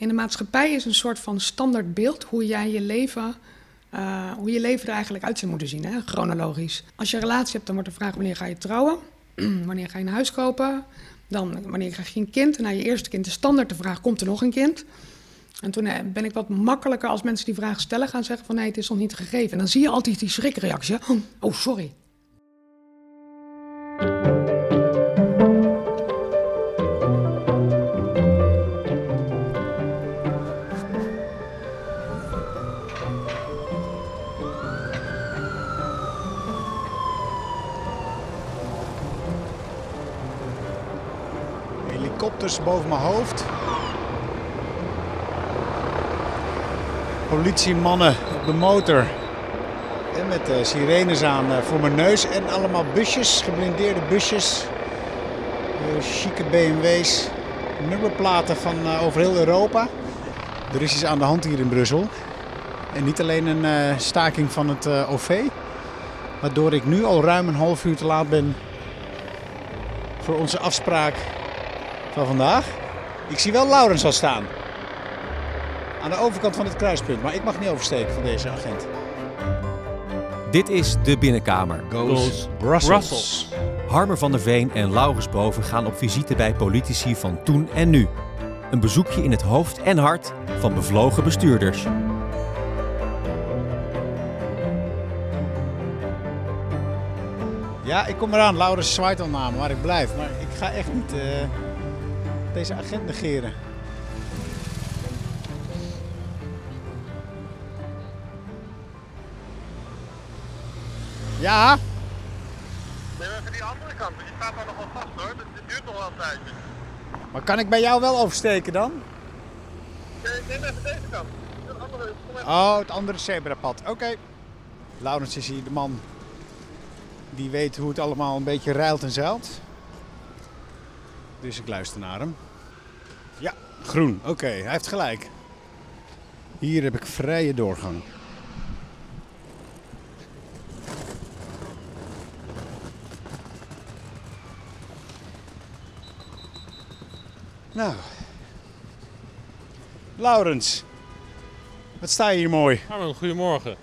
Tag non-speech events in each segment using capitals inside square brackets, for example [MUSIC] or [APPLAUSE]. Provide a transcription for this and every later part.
In de maatschappij is een soort van standaard beeld hoe jij je leven, uh, hoe je leven er eigenlijk uit zou moeten zien, hè? chronologisch. Als je een relatie hebt, dan wordt de vraag wanneer ga je trouwen, [CLEARS THROAT] wanneer ga je een huis kopen, dan wanneer krijg je een kind. Na je eerste kind is standaard de vraag, komt er nog een kind? En toen eh, ben ik wat makkelijker als mensen die vraag stellen gaan zeggen van nee, het is nog niet gegeven. En dan zie je altijd die schrikreactie. Oh, sorry. Helikopters boven mijn hoofd. politiemannen op de motor. En met de sirenes aan eh, voor mijn neus. En allemaal busjes, geblindeerde busjes. Uh, chique BMW's. Nummerplaten van over heel Europa. Er is iets aan de hand hier in Brussel. En niet alleen een staking van het OV. Waardoor ik nu al ruim een half uur te laat ben voor onze afspraak van vandaag. Ik zie wel Laurens al staan aan de overkant van het kruispunt. Maar ik mag niet oversteken van deze agent. Dit is De Binnenkamer. Goes Brussels. Harmer van der Veen en Laurens Boven gaan op visite bij politici van toen en nu. Een bezoekje in het hoofd en hart van bevlogen bestuurders. Ja, ik kom eraan. Laurens zwaait al namen waar ik blijf. Maar ik ga echt niet uh, deze agent negeren. Ja? Nee, even die andere kant, want je staat daar nog wel vast hoor. Het duurt nog wel een tijdje. Maar kan ik bij jou wel oversteken dan? Nee, neem even deze kant. Het andere, oh, het andere zebrapad. Oké. Okay. Laurens is hier de man die weet hoe het allemaal een beetje ruilt en zeilt. Dus ik luister naar hem. Ja, groen. Oké, hij heeft gelijk. Hier heb ik vrije doorgang. Nou. Laurens. Wat sta je hier mooi? Armin, goedemorgen.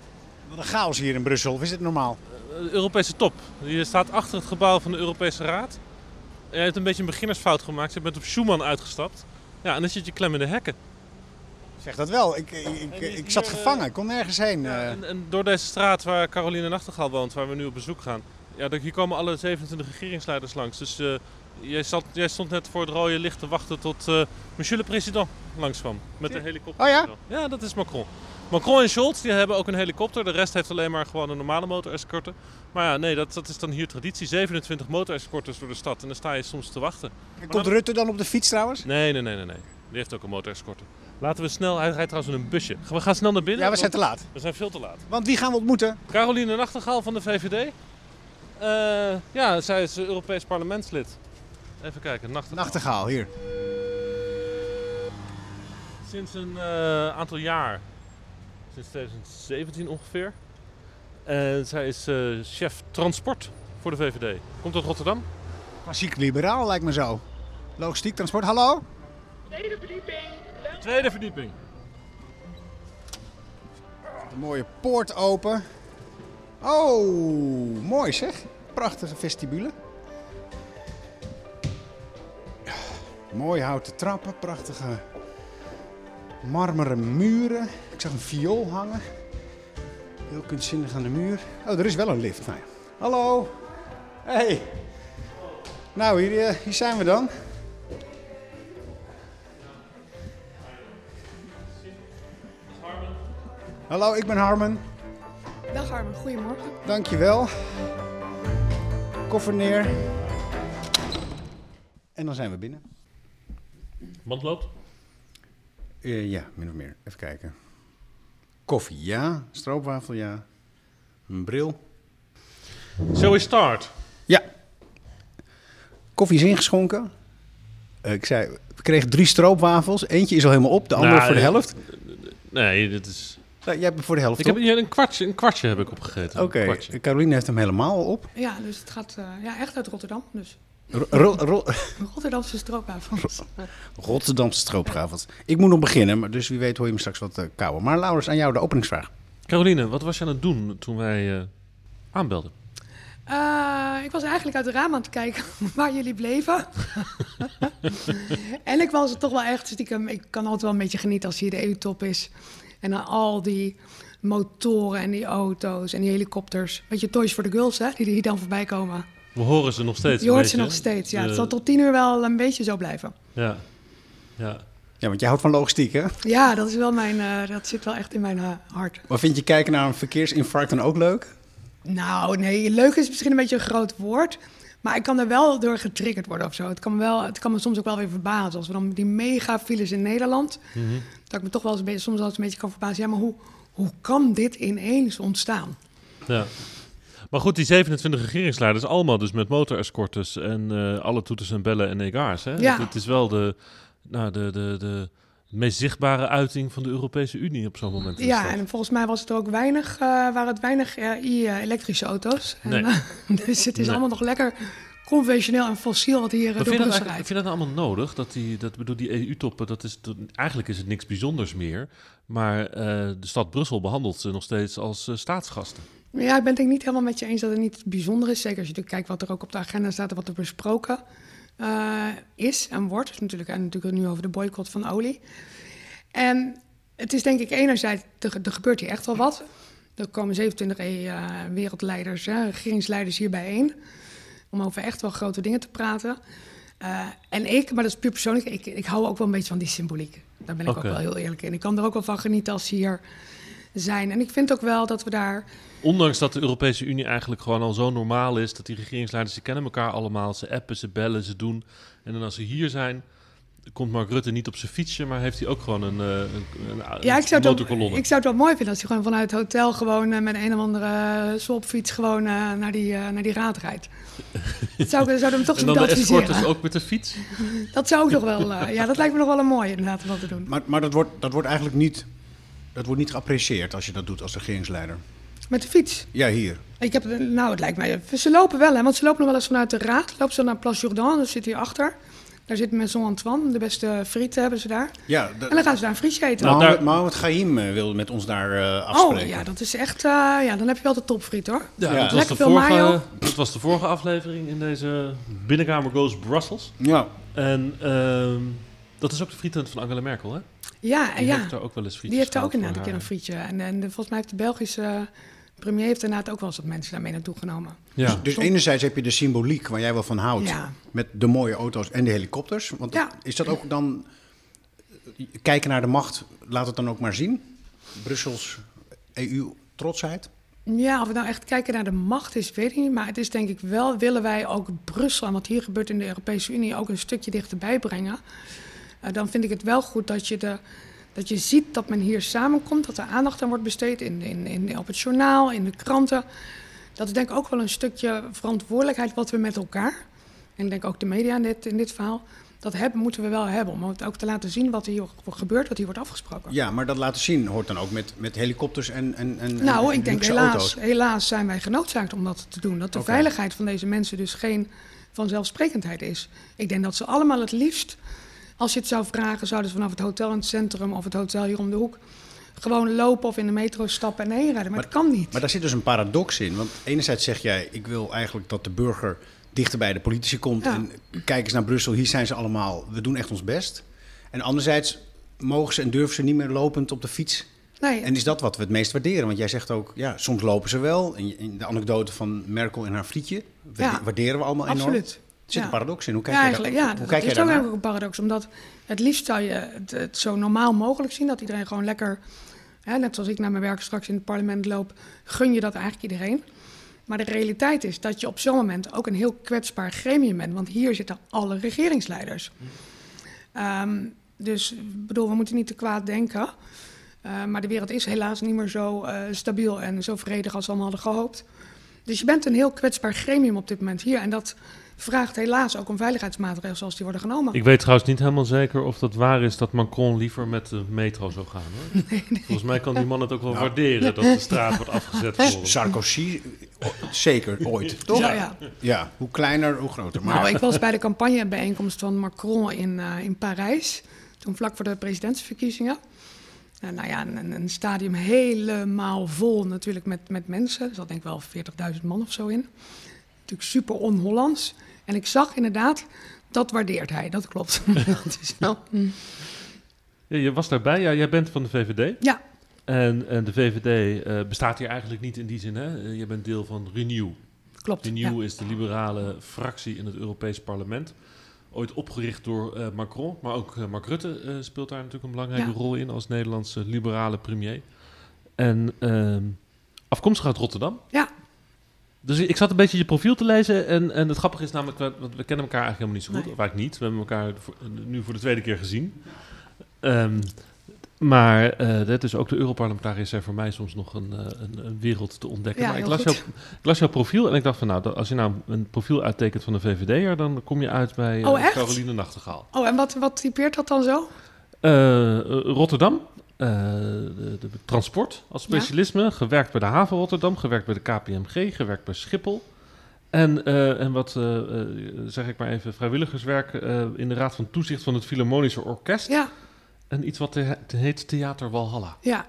Wat een chaos hier in Brussel. Of is het normaal? De eh, Europese top. Je staat achter het gebouw van de Europese Raad. Je hebt een beetje een beginnersfout gemaakt. Je bent op Schumann uitgestapt. Ja, en dan zit je klem in de hekken. Zeg dat wel. Ik, ik, ik, zat gevangen. Ik kon nergens heen. Ja, eh. en, en, door deze straat waar Caroline Nachtegaal woont, waar we nu op bezoek gaan. Ja, hier komen alle 27 regeringsleiders langs. Dus uh, Jij, zat, jij, stond net voor het rode licht te wachten tot uh, monsieur le président langskwam. Met een helikopter. Oh ja? Ja, dat is Macron. Macron en Scholz die hebben ook een helikopter. De rest heeft alleen maar gewoon een normale motorescorte. Maar ja, nee, dat, dat is dan hier traditie. 27 motorescorters door de stad. En dan sta je soms te wachten. En komt Rutte dan op de fiets trouwens? Nee, nee, nee, nee. nee. Die heeft ook een motorescorte. Laten we snel, hij rijdt trouwens in een busje. We gaan snel naar binnen. Ja, we zijn te laat. We zijn veel te laat. Want wie gaan we ontmoeten? Caroline Nachtegaal van de VVD. Uh, eh, ja, zij is Europees parlementslid. Even kijken, Nachtegaal. Nachtegaal, hier. Sinds een uh, aantal jaar, sinds 2017 ongeveer. En zij is uh, chef transport voor de VVD. Komt uit Rotterdam. Klassiek liberaal lijkt me zo. Logistiek, transport, hallo? Tweede verdieping. Tweede verdieping. Een mooie poort open. Oh, mooi zeg. Prachtige vestibule. Mooi houten trappen, prachtige marmeren muren. Ik zag een viool hangen. Heel kunstzinnig aan de muur. Oh, er is wel een lift. Nou ja. Hallo. Hey. Nou, hier, eh, hier zijn we dan. Hallo, ik ben Harmen. Dag Harmen, goedemorgen. Dankjewel. Koffer neer. En dan zijn we binnen. Band loopt? Uh, ja, min of meer. Even kijken. Koffie, ja. Stroopwafel, ja. Een bril. So we start? Ja. Koffie is ingeschonken. Uh, ik zei, we kregen drie stroopwafels. Eentje is al helemaal op, de andere nou, voor de helft. Nee, dit is... Nou, jij hebt voor de helft Ik heb een kwartje, een kwartje heb ik opgegeten. Oké, okay. Caroline heeft hem helemaal op. Ja, dus het gaat uh, ja, echt uit Rotterdam. Dus. Ro- ro- ro- Rotterdamse stroopwafels. Rotterdamse stroopgravels. Ik moet nog beginnen, maar dus wie weet hoor je me straks wat uh, kouder. Maar Laurens, aan jou de openingsvraag. Caroline, wat was je aan het doen toen wij eh, aanbelden? Uh, ik was eigenlijk uit het raam aan het kijken [LAUGHS] waar jullie bleven. [LAUGHS] en ik was het toch wel echt stiekem... Ik kan altijd wel een beetje genieten als hier de EU-top is. En dan al die motoren en die auto's en die helikopters. Weet je, Toys for the Girls, hè? Die hier dan voorbij komen. We horen ze nog steeds. Je hoort beetje, ze nog steeds, ja. De... Het zal tot tien uur wel een beetje zo blijven. Ja, ja. Ja, want jij houdt van logistiek, hè? Ja, dat, is wel mijn, uh, dat zit wel echt in mijn uh, hart. Maar vind je kijken naar een verkeersinfarct dan ook leuk? Nou, nee, leuk is misschien een beetje een groot woord. Maar ik kan er wel door getriggerd worden of zo. Het kan me, wel, het kan me soms ook wel weer verbazen. Als we dan die mega files in Nederland... Mm -hmm. dat ik me toch wel eens een beetje, soms wel eens een beetje kan verbazen. Ja, maar hoe, hoe kan dit ineens ontstaan? Ja. Maar goed, die 27 regeringsleiders, allemaal dus met motorescortes en uh, alle toeters en bellen en egaars. Hè? Ja. Het is wel de, nou, de, de, de meest zichtbare uiting van de Europese Unie op zo'n moment. Ja, en volgens mij was het er ook weinig, uh, waren het weinig uh, elektrische auto's. Nee. En, [LAUGHS] dus het is nee. allemaal nog lekker conventioneel en fossiel wat hier maar door Brussel rijdt. Vind je dat nou allemaal nodig? Dat die, dat bedoel, die EU-toppen, dat is, dat, eigenlijk is het niks bijzonders meer. Maar uh, de stad Brussel behandelt ze nog steeds als uh, staatsgasten. Ja, ik ben het niet helemaal met je eens dat het niet bijzonder is. Zeker als je kijkt wat er ook op de agenda staat en wat er besproken uh, is en wordt. Dus natuurlijk, en natuurlijk nu over de boycott van olie. En het is denk ik enerzijds, er, er gebeurt hier echt wel wat. Er komen 27 uh, wereldleiders, uh, regeringsleiders hier bijeen. Om over echt wel grote dingen te praten. Uh, en ik, maar dat is puur persoonlijk, ik, ik hou ook wel een beetje van die symboliek. Daar ben ik okay. ook wel heel eerlijk in. Ik kan er ook wel van genieten als ze hier zijn. En ik vind ook wel dat we daar. Ondanks dat de Europese Unie eigenlijk gewoon al zo normaal is, dat die regeringsleiders, ze kennen elkaar allemaal, ze appen, ze bellen, ze doen. En dan als ze hier zijn, komt Mark Rutte niet op zijn fietsje, maar heeft hij ook gewoon een, een, een ja, ik zou, het motorkolonne. wel, ik zou het wel mooi vinden als hij gewoon vanuit het hotel gewoon uh, met een of andere swapfiets gewoon uh, naar, die, uh, naar die raad rijdt. [LAUGHS] Dat zou, zou hem toch en zo dan de adviseren. escort is ook met de fiets? [LAUGHS] Dat zou ook nog wel, ja, dat lijkt me nog wel een mooie inderdaad om dat te doen. Maar, maar dat, wordt, dat wordt eigenlijk niet, dat wordt niet geapprecieerd als je dat doet als regeringsleider. Met de fiets? Ja, hier. Ik heb, nou, het lijkt mij, ze lopen wel, hè, want ze lopen nog wel eens vanuit de raad. Lopen ze naar Place Jourdan, dat zit hier achter. Daar zit Maison Antoine, de beste frieten hebben ze daar. Ja, en dan gaan ze daar een frietje eten. Nou, Mohamed, Mohamed Gaim uh, wilde met ons daar uh, afspreken. Oh ja, dat is echt, uh, ja, dan heb je wel de topfriet hoor. Ja, ja. Dat, was de vorige, dat was de vorige aflevering in deze Binnenkamer Goes Brussels. Ja. En uh, dat is ook de frietent van Angela Merkel, hè? Ja, Die ja. heeft daar ook wel eens frietjes Die heeft daar ook inderdaad een keer een frietje. En, en volgens mij heeft de Belgische premier heeft inderdaad ook wel eens wat mensen daarmee naartoe genomen. Ja. Dus, dus enerzijds heb je de symboliek waar jij wel van houdt. Ja. Met de mooie auto's en de helikopters. Want Ja. is dat ook dan... Kijken naar de macht, laat het dan ook maar zien? Brussels EU-trotsheid? Ja, of we nou echt kijken naar de macht is, weet ik niet. Maar het is denk ik wel, willen wij ook Brussel en wat hier gebeurt in de Europese Unie ook een stukje dichterbij brengen. Uh, dan vind ik het wel goed dat je, de, dat je ziet dat men hier samenkomt, dat er aandacht aan wordt besteed in, in, in, op het journaal, in de kranten. Dat is denk ik ook wel een stukje verantwoordelijkheid wat we met elkaar, en ik denk ook de media in dit, in dit verhaal, dat hebben, moeten we wel hebben. Om ook te laten zien wat hier gebeurt, wat hier wordt afgesproken. Ja, maar dat laten zien hoort dan ook met, met helikopters en, en, en Nou, en ik denk helaas, auto's. helaas zijn wij genoodzaakt om dat te doen. Dat de veiligheid van deze mensen dus geen vanzelfsprekendheid is. Ik denk dat ze allemaal het liefst, als je het zou vragen, zouden ze vanaf het hotel in het centrum of het hotel hier om de hoek gewoon lopen of in de metro stappen en heen rijden. Maar, het kan niet. Maar daar zit dus een paradox in. Want enerzijds zeg jij, ik wil eigenlijk dat de burger dichter bij de politici komt. Ja. En kijk eens naar Brussel, hier zijn ze allemaal. We doen echt ons best. En anderzijds mogen ze en durven ze niet meer lopend op de fiets. nee, En is dat wat we het meest waarderen? Want jij zegt ook, ja, soms lopen ze wel. De anekdote van Merkel en haar frietje Ja, waarderen we allemaal enorm. absoluut. Er zit Ja. een paradox in. Hoe kijk ja, eigenlijk, daar, ja, hoe dat, kijk is ook eigenlijk een paradox. Omdat het liefst zou je het, het zo normaal mogelijk zien. Dat iedereen gewoon lekker, hè, net zoals ik naar mijn werk straks in het parlement loop, gun je dat eigenlijk iedereen. Maar de realiteit is dat je op zo'n moment ook een heel kwetsbaar gremium bent. Want hier zitten alle regeringsleiders. Ehm, dus bedoel, we moeten niet te kwaad denken. Eh, maar de wereld is helaas niet meer zo eh, stabiel en zo vredig als we allemaal hadden gehoopt. Dus je bent een heel kwetsbaar gremium op dit moment hier. En dat vraagt helaas ook om veiligheidsmaatregelen zoals die worden genomen. Ik weet trouwens niet helemaal zeker of dat waar is dat Macron liever met de metro zou gaan. Hoor. [LAUGHS] Volgens mij kan die man het ook wel waarderen dat de straat wordt afgezet voor hem. Sarkozy, zeker ooit, toch? Ja, ja. Ja, hoe kleiner, hoe groter. Maar Nou, ik was bij de campagnebijeenkomst van Macron in, eh, in Parijs. Toen vlak voor de presidentsverkiezingen. En nou ja, een, een stadium helemaal vol natuurlijk met, met mensen. Er zat denk ik wel 40.000 man of zo in. Natuurlijk super on-Hollands. En ik zag inderdaad, dat waardeert hij. Dat klopt. [LAUGHS] dat is wel, mm. Ja, je was daarbij, ja, jij bent van de VVD. ja, En, en de VVD eh, bestaat hier eigenlijk niet in die zin. Hè? Eh, je bent deel van Renew. klopt. Renew ja. is de liberale fractie in het Europees Parlement. Ooit opgericht door eh, Macron, maar ook Mark Rutte speelt daar natuurlijk een belangrijke Ja. rol in als Nederlandse liberale premier. En ehm, afkomstig uit Rotterdam. Ja. Dus ik zat een beetje je profiel te lezen en, en het grappige is namelijk, want we kennen elkaar eigenlijk helemaal niet zo goed, Nee. of eigenlijk niet. We hebben elkaar voor- nu voor de tweede keer gezien. Ehm, maar eh dat is ook de Europarlementariërs zijn voor mij soms nog een, eh, een, een wereld te ontdekken. Ja, maar ik las, ik las jouw profiel en ik dacht van nou, als je nou een profiel uittekent van een VVD'er, dan kom je uit bij Oh, echt? Caroline Nachtegaal. Oh, en wat, wat typeert dat dan zo? Rotterdam, de, de transport als specialisme, gewerkt bij de haven Rotterdam, gewerkt bij de KPMG, gewerkt bij Schiphol. En, eh, en wat, eh, eh, zeg ik maar even, vrijwilligerswerk eh, in de Raad van Toezicht van het Philharmonische Orkest. Ja, En iets wat heet Theater Walhalla. ja.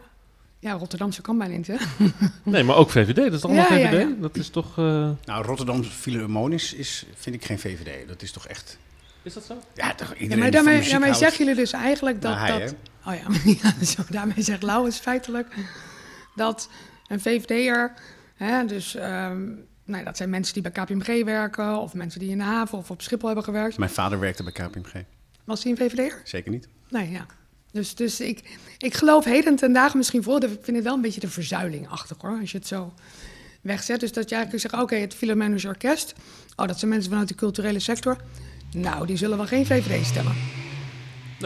Ja, Rotterdamse kan bijna niet, hè? [LAUGHS] Nee, maar ook VVD, dat is allemaal Ja, VVD. ja. Dat is toch... eh, nou, Rotterdam Philharmonisch is, vind ik geen VVD. Dat is toch echt... Is dat zo? Ja, toch Ja, iedereen maar daarmee, daarmee zeggen jullie dus eigenlijk dat... Nou, hij, dat oh ja, [LAUGHS] ja zo, daarmee zegt Lauwens feitelijk dat een VVD'er... Hè, dus ehm, nou, dat zijn mensen die bij KPMG werken... of mensen die in de haven of op Schiphol hebben gewerkt. Mijn vader werkte bij KPMG. Was hij een VVD'er? Zeker niet. Nee, ja. Dus, dus ik, ik geloof heden ten dagen misschien voor... Ik vind het wel een beetje de verzuiling-achtig, hoor. Als je het zo wegzet. Dus dat je eigenlijk zegt, oké, het Philharmonisch Orkest... Oh, dat zijn mensen vanuit de culturele sector... Nou, die zullen wel geen VVD stemmen.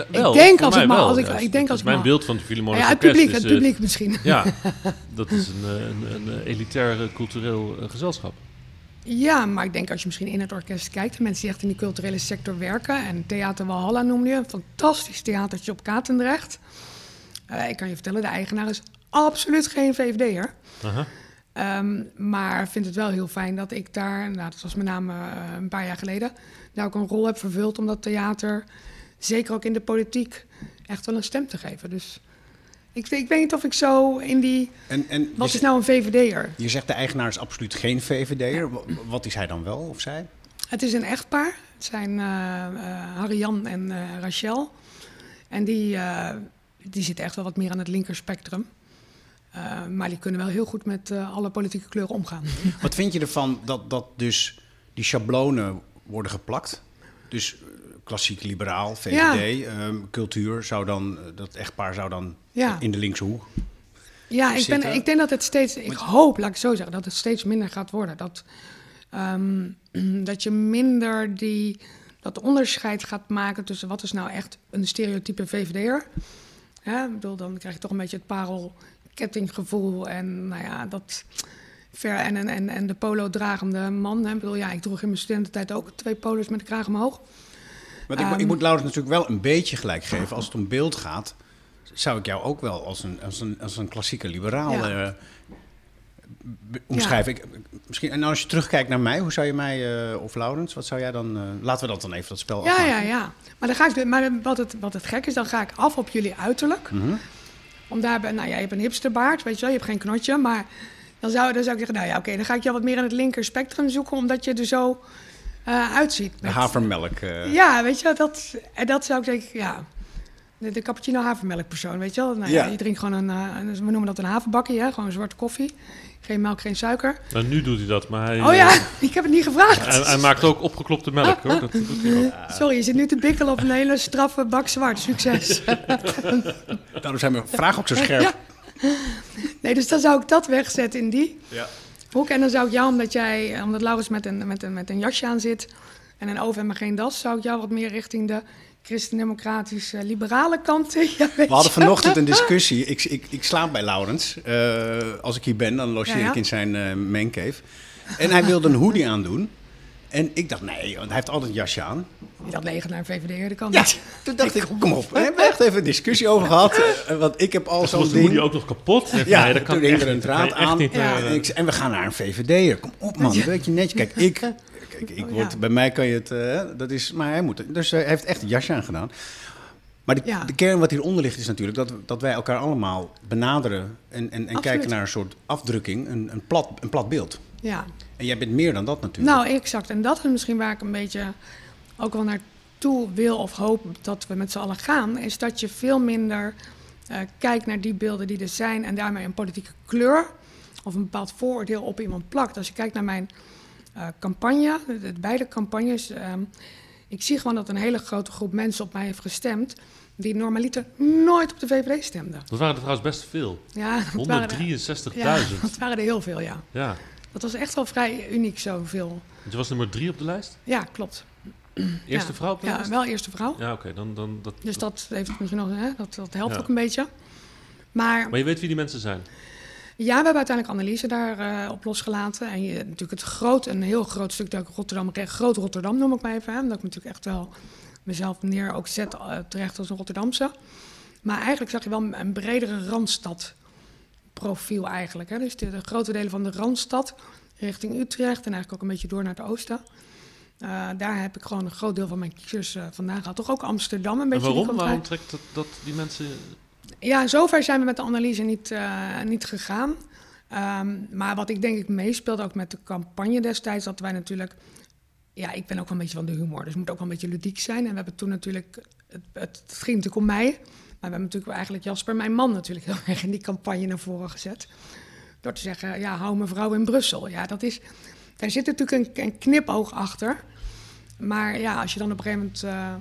Wel, denk als ik wel, als ik- juist. ik denk als ik mijn beeld van het Philharmonisch ja, het publiek, is, het eh, publiek misschien. Ja, [LAUGHS] dat is een, eh, een, een, elitair cultureel eh, gezelschap. Ja, maar ik denk als je misschien in het orkest kijkt... de mensen die echt in de culturele sector werken... en Theater Walhalla noemde je, een fantastisch theatertje op Katendrecht. Ik kan je vertellen, de eigenaar is absoluut geen VVD'er. Aha. Ehm maar vind het wel heel fijn dat ik daar, nou, dat was met name een paar jaar geleden, daar ook een rol heb vervuld om dat theater, zeker ook in de politiek, echt wel een stem te geven. Dus ik, ik weet niet of ik zo in die. En, en Wat is nou een VVD'er? je zegt de eigenaar is absoluut geen VVD'er. Wa- Wat is hij dan wel of zij? Het is een echtpaar. Het zijn eh, Harry-Jan en eh, Rachel. En die, die zitten echt wel wat meer aan het linkerspectrum. Maar die kunnen wel heel goed met alle politieke kleuren omgaan. Wat vind je ervan dat, dat dus die schablonen worden geplakt? Dus klassiek liberaal, VVD, ehm, cultuur zou dan, eh, dat echtpaar zou dan Ja. in de linkse hoek. Ja, ik, ben, ik denk dat het steeds, ik hoop, laat ik zo zeggen, dat het steeds minder gaat worden. Dat, ehm, [CLEARS THROAT] dat je minder die, dat onderscheid gaat maken tussen wat is nou echt een stereotype VVD'er. Ja, ik bedoel, dan krijg je toch een beetje het parelkettinggevoel en nou ja, dat ver en, en, en, de polo-dragende man. Hè. Ik bedoel, ja, ik droeg in mijn studententijd ook twee polo's met de kraag omhoog. Want ik, ik moet Laurens natuurlijk wel een beetje gelijk geven. Als het om beeld gaat, zou ik jou ook wel als een, als een, als een klassieke liberaal Ja. eh, omschrijven. Ik, misschien, en als je terugkijkt naar mij, hoe zou je mij, eh, of Laurens, wat zou jij dan... eh, laten we dat dan even, dat spel Ja, afmaken. ja, ja. Maar, dan ga ik, maar wat, het, wat het gek is, dan ga ik af op jullie uiterlijk. Mhm. Om daar, nou ja, je hebt een hipsterbaard, weet je wel, je hebt geen knotje. Maar dan zou, dan zou ik zeggen, nou ja, oké, dan ga ik jou wat meer in het linker spectrum zoeken, omdat je er zo eh, uitziet. De Met- havermelk. eh, Ja, weet je wel, dat, en dat zou ik denken, ja. De, de cappuccino havermelk persoon, weet je wel. Nou, ja. Je drinkt gewoon een, eh, een- we noemen dat een havenbakje, hè? gewoon zwarte koffie. Geen melk, geen suiker. Nou, nu doet hij dat, maar hij, Oh ja, eh, [LAUGHS] ik heb het niet gevraagd. hij, hij maakt ook opgeklopte melk hoor. Dat doet hij ook. [LAUGHS] Sorry, je zit nu te bikkelen op een hele straffe bak zwart. Succes. [LAUGHS] Daarom zijn mijn vragen ook zo scherp. Ja. Nee, dus dan zou ik dat wegzetten in die Ja. Hoek. En dan zou ik jou, omdat jij, omdat Laurens met een, met een, met een jasje aan zit en een over en maar geen das, zou ik jou wat meer richting de christendemocratische liberale kant. [LAUGHS] Ja, weet We hadden je. vanochtend een discussie. Ik, ik, ik slaap bij Laurens. Eh, als ik hier ben, dan logeer Ja, ja. ik in zijn eh mancave. En hij wilde een hoodie aandoen. En ik dacht, nee, want hij heeft altijd een jasje aan. Je dacht negen naar een VVD, dat kan Ja, niet. [LAUGHS] toen dacht ik, kom op. We hebben echt even een discussie over gehad. eh, [LAUGHS] Want ik heb al zo'n was de moeder ding. ook nog kapot. Ja, nee, dat kan toen hing er een draad je aan. niet, Ja. eh, En, ik, en we gaan naar een VVD'er. Kom op man, een beetje netjes. Kijk, ik, [LAUGHS] kijk, ik Oh, word, ja. bij mij kan je het, eh, dat is, maar hij moet. Dus hij heeft echt een jasje aan gedaan. Maar de, Ja. de kern wat hieronder ligt is natuurlijk dat, dat wij elkaar allemaal benaderen en, en, en kijken naar een soort afdrukking, een, een, plat, een plat beeld. Ja, En jij bent meer dan dat natuurlijk. nou exact. En dat is misschien waar ik een beetje ook wel naartoe wil of hoop dat we met z'n allen gaan. Is dat je veel minder eh, kijkt naar die beelden die er zijn en daarmee een politieke kleur of een bepaald vooroordeel op iemand plakt. Als je kijkt naar mijn eh, campagne, de, de beide campagnes, ehm, ik zie gewoon dat een hele grote groep mensen op mij heeft gestemd die normaliter nooit op de VVD stemden. Dat waren er trouwens best veel. Ja, dat waren er, 163.000. ja, [LAUGHS] dat waren er heel veel, ja. Ja. Dat was echt wel vrij uniek zoveel. Je was nummer drie op de lijst? Ja, klopt. Eerste ja. vrouw op de Ja, lijst? wel eerste vrouw. Ja, oké. dan, dan, dat, Dus dat heeft misschien nog, hè, dat, dat helpt Ja. ook een beetje. Maar Maar je weet wie die mensen zijn? ja, we hebben uiteindelijk analyse daarop op losgelaten. En je, natuurlijk het groot, een heel groot stuk dat ik Rotterdam, groot Rotterdam noem ik maar even. Hè, omdat ik natuurlijk echt wel mezelf neer ook zet eh, terecht als een Rotterdamse. Maar eigenlijk zag je wel een, een bredere Randstad profiel eigenlijk. Hè. Dus de, de grote delen van de Randstad richting Utrecht en eigenlijk ook een beetje door naar het oosten. Eh, daar heb ik gewoon een groot deel van mijn kiezers eh, vandaan gehad. Toch ook Amsterdam een En beetje. die waarom? trekt dat, dat die mensen... Ja, zover zijn we met de analyse niet, eh, niet gegaan. Ehm, maar wat ik denk ik meespeelde ook met de campagne destijds, dat wij natuurlijk... Ja, ik ben ook wel een beetje van de humor, dus het moet ook wel een beetje ludiek zijn. En we hebben toen natuurlijk... Het, het, het ging natuurlijk om mij, we hebben natuurlijk eigenlijk Jasper, mijn man, natuurlijk heel [LAUGHS] erg in die campagne naar voren gezet. Door te zeggen, ja, hou mevrouw in Brussel. Ja, dat is... Daar zit natuurlijk een, een knipoog achter. Maar ja, als je dan op een gegeven moment... eh,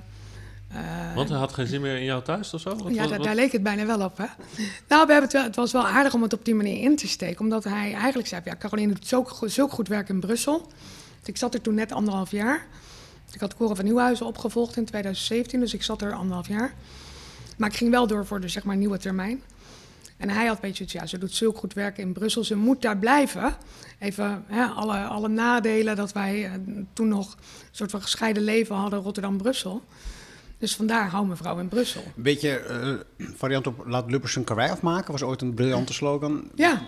eh, Want hij had geen zin meer in jou thuis of zo? Wat- ja, wat- daar, wat- daar leek het bijna wel op, hè? Nou, we hebben het, wel, het was wel aardig om het op die manier in te steken. Omdat hij eigenlijk zei, ja, Caroline doet zo, zulk goed werk in Brussel. Dus ik zat er toen net anderhalf jaar. Ik had Cora van Nieuwhuizen opgevolgd in 2017, dus ik zat er anderhalf jaar. Maar ik ging wel door voor de zeg maar, nieuwe termijn. En hij had een beetje ja, ze doet zulk goed werk in Brussel, ze moet daar blijven. Even hè, alle, alle nadelen dat wij eh, toen nog een soort van gescheiden leven hadden, Rotterdam-Brussel. Dus vandaar, hou mevrouw in Brussel. Een beetje eh, variant op laat Lubbers zijn karwei afmaken, was ooit een briljante slogan. Ja,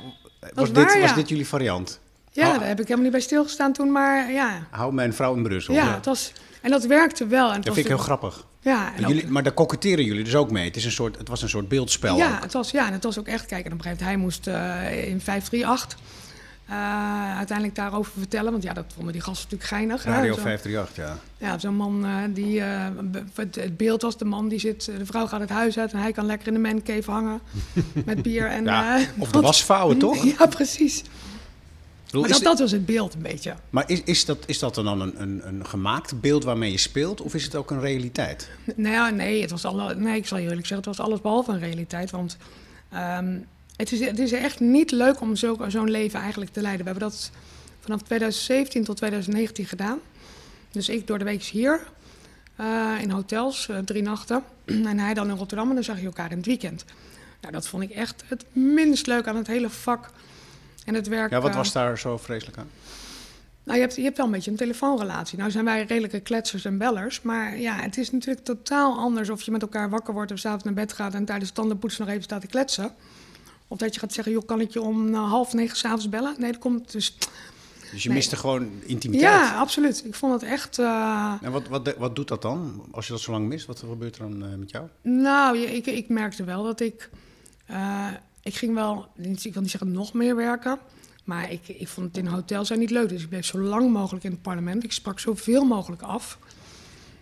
was, dit, waar, was ja. dit jullie variant? Ja, Ah. daar heb ik helemaal niet bij stilgestaan toen, maar ja. Hou mijn vrouw in Brussel. Ja, het was, en dat werkte wel. En Dat vind ik heel grappig. Ja, en jullie, maar daar koketteren jullie dus ook mee. Het, is een soort, het was een soort beeldspel. ja, ook. het was, ja, en het was ook echt, kijk, en op een gegeven moment, hij moest eh, in 538 eh, uiteindelijk daarover vertellen, want ja, dat vonden die gasten natuurlijk geinig. Radio zo. 538, ja. Ja, zo'n man eh, die, het, het beeld was de man die zit, de vrouw gaat het huis uit en hij kan lekker in de mancave hangen [LAUGHS] met bier en... ja. Of de wasvouwen, [LAUGHS] toch? Ja, precies. Bedoel, Maar dat, was het beeld een beetje. maar is, is, dat, is dat dan een, een, een gemaakt beeld waarmee je speelt? Of is het ook een realiteit? Nou nee, het was alle, nee, ik zal je eerlijk zeggen, het was alles behalve een realiteit. Want ehm, het, is, het is echt niet leuk om zo- zo'n leven eigenlijk te leiden. We hebben dat vanaf 2017 tot 2019 gedaan. Dus ik door de week hier eh, in hotels, eh, drie nachten. [CLEARS THROAT] en hij dan in Rotterdam en dan zag je elkaar in het weekend. Nou, dat vond ik echt het minst leuk aan het hele vak en het werk. Ja, wat eh, was daar zo vreselijk aan? nou, je hebt, je hebt wel een beetje een telefoonrelatie. Nou zijn wij redelijke kletsers en bellers. Maar ja, het is natuurlijk totaal anders of je met elkaar wakker wordt of s'avonds naar bed gaat en tijdens tandenpoetsen nog even staat te kletsen. Of dat je gaat zeggen, joh, kan ik je om eh, half negen s'avonds bellen? Nee, dat komt dus... Dus je Nee. miste gewoon intimiteit. Ja, absoluut. Ik vond het echt... eh, En wat, wat, wat doet dat dan? Als je dat zo lang mist, wat gebeurt er dan met jou? Nou, ik, ik merkte wel dat ik... ik ging wel, ik wil niet zeggen nog meer werken... maar ik, ik vond het in hotels zijn niet leuk. Dus ik bleef zo lang mogelijk in het parlement. Ik sprak zoveel mogelijk af.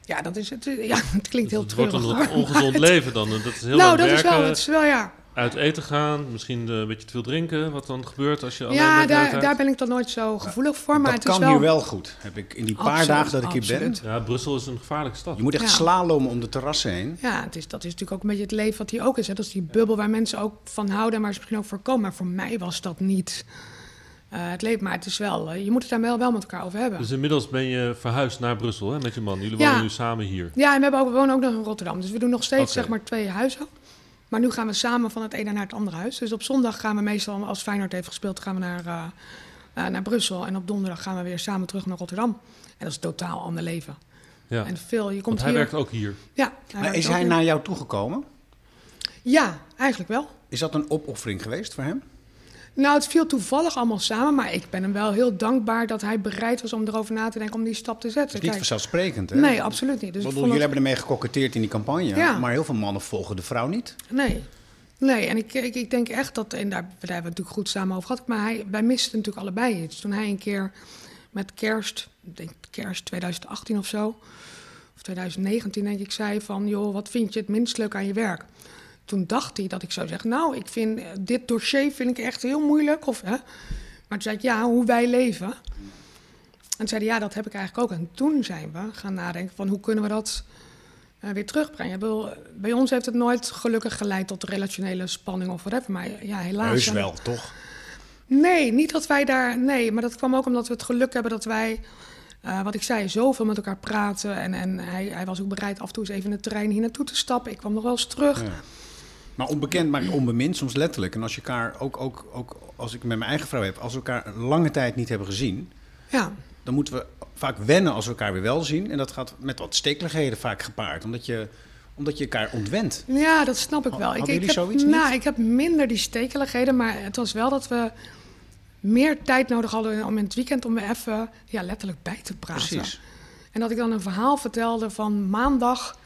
Ja, dat is het. Ja, [LAUGHS] het klinkt heel het wordt treurig. een ongezond leven dan. Dat is heel nou, dat is werken, wel, het is wel, ja. Uit eten gaan, misschien eh, een beetje te veel drinken. Wat dan gebeurt als je alleen Ja, daar, daar ben ik dan nooit zo gevoelig voor. Maar dat het is kan wel... hier wel goed. Heb ik in die paar Absoluut, dagen dat ik hier ben. Ja, Brussel is een gevaarlijke stad. Je moet echt Ja. slalommen om de terrassen heen. Ja, het is, dat is natuurlijk ook een beetje het leven wat hier ook is. Hè. Dat is die bubbel waar mensen ook van houden, maar ze misschien ook voor komen. Maar voor mij was dat niet eh, het leven. Maar het is wel, eh, je moet het daar wel, wel met elkaar over hebben. Dus inmiddels ben je verhuisd naar Brussel hè, met je man. Jullie Ja. wonen nu samen hier. Ja, en we, hebben ook, we wonen ook nog in Rotterdam. Dus we doen nog steeds zeg maar twee huizen. Maar nu gaan we samen van het ene naar het andere huis. Dus op zondag gaan we meestal, als Feyenoord heeft gespeeld, gaan we naar, eh, eh, naar Brussel. En op donderdag gaan we weer samen terug naar Rotterdam. En dat is een totaal ander leven. Ja. En veel, je komt Want hij hier... werkt ook hier. Ja, hij is hij hier. naar jou toegekomen? Ja, eigenlijk wel. Is dat een opoffering geweest voor hem? Nou, het viel toevallig allemaal samen, maar ik ben hem wel heel dankbaar dat hij bereid was om erover na te denken om die stap te zetten. is niet Kijk, vanzelfsprekend, hè? nee, absoluut niet. Dus Ik bedoel, jullie het- hebben ermee gekoketteerd in die campagne, Ja. maar heel veel mannen volgen de vrouw niet. Nee. Nee, en ik, ik, ik denk echt dat, en daar, daar hebben we het natuurlijk goed samen over gehad, maar hij, wij misten natuurlijk allebei iets. Toen hij een keer met kerst, ik denk kerst 2018 of zo, of 2019 denk ik, zei van, joh, wat vind je het minst leuk aan je werk? Toen dacht hij dat ik zou zeggen, nou, ik vind eh, dit dossier vind ik echt heel moeilijk. Of, hè? Maar toen zei ik, ja, hoe wij leven. En toen zei hij, ja, dat heb ik eigenlijk ook. En toen zijn we gaan nadenken van, hoe kunnen we dat eh, weer terugbrengen? Bedoel, bij ons heeft het nooit gelukkig geleid tot relationele spanning of whatever. Maar ja, helaas. Heus wel, toch? Nee, niet dat wij daar. Nee, maar dat kwam ook omdat we het geluk hebben dat wij. eh, wat ik zei, zoveel met elkaar praten. En, en hij, hij was ook bereid af en toe eens even in de trein hier naartoe te stappen. Ik kwam nog wel eens terug. Ja. Maar onbekend maakt onbemind, soms letterlijk. En als je elkaar, ook, ook, ook als ik met mijn eigen vrouw heb, als we elkaar lange tijd niet hebben gezien, Ja, dan moeten we vaak wennen als we elkaar weer wel zien. En dat gaat met wat stekeligheden vaak gepaard, omdat je, omdat je elkaar ontwent. ja dat snap ik wel. Hadden ik, jullie ik heb, zoiets nou, niet? ik heb minder die stekeligheden. Maar het was wel dat we meer tijd nodig hadden om in het weekend om even ja, letterlijk bij te praten. Precies. En dat ik dan een verhaal vertelde van maandag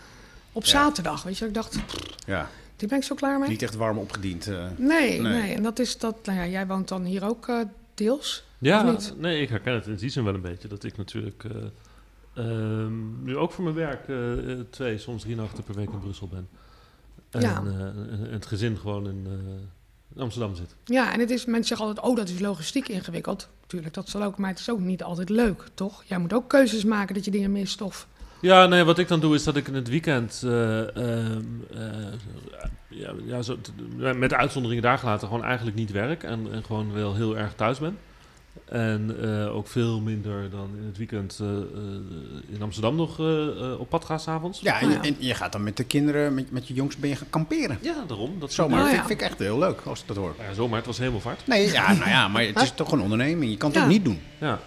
op Ja. zaterdag. Weet je, ik dacht, Ja, die ben ik zo klaar mee. niet echt warm opgediend. eh. Nee, Nee. nee, En dat is dat. Nou ja, jij woont dan hier ook eh, deels. Ja, Of niet? nee, ik herken het in die zin wel een beetje. Dat ik natuurlijk eh, ehm, nu ook voor mijn werk twee, soms drie nachten per week in Brussel ben. En Ja. en het gezin gewoon in, eh, in Amsterdam zit. Ja, en het is, mensen zeggen altijd, oh, dat is logistiek ingewikkeld. Tuurlijk, dat zal ook, maar het is ook niet altijd leuk, toch? Jij moet ook keuzes maken dat je dingen mist of... Ja, nee, wat ik dan doe is dat ik in het weekend, eh, ehm, eh, ja, ja, zo, met de uitzonderingen daar gelaten, gewoon eigenlijk niet werk en, en gewoon wel heel erg thuis ben. En eh, ook veel minder dan in het weekend eh, eh, in Amsterdam nog eh, eh, op pad ga s'avonds. Ja, en, je, en je gaat dan met de kinderen, met, met je jongens ben je gaan kamperen. Ja, daarom. Dat Zomaar, Oh, vind, ja. vind ik echt heel leuk als ik dat hoor. Ja, zomaar, het was hemelvaart. Nee, ja, [LAUGHS] nou ja, maar het is toch een onderneming. Je kan het Ja. ook niet doen. Ja,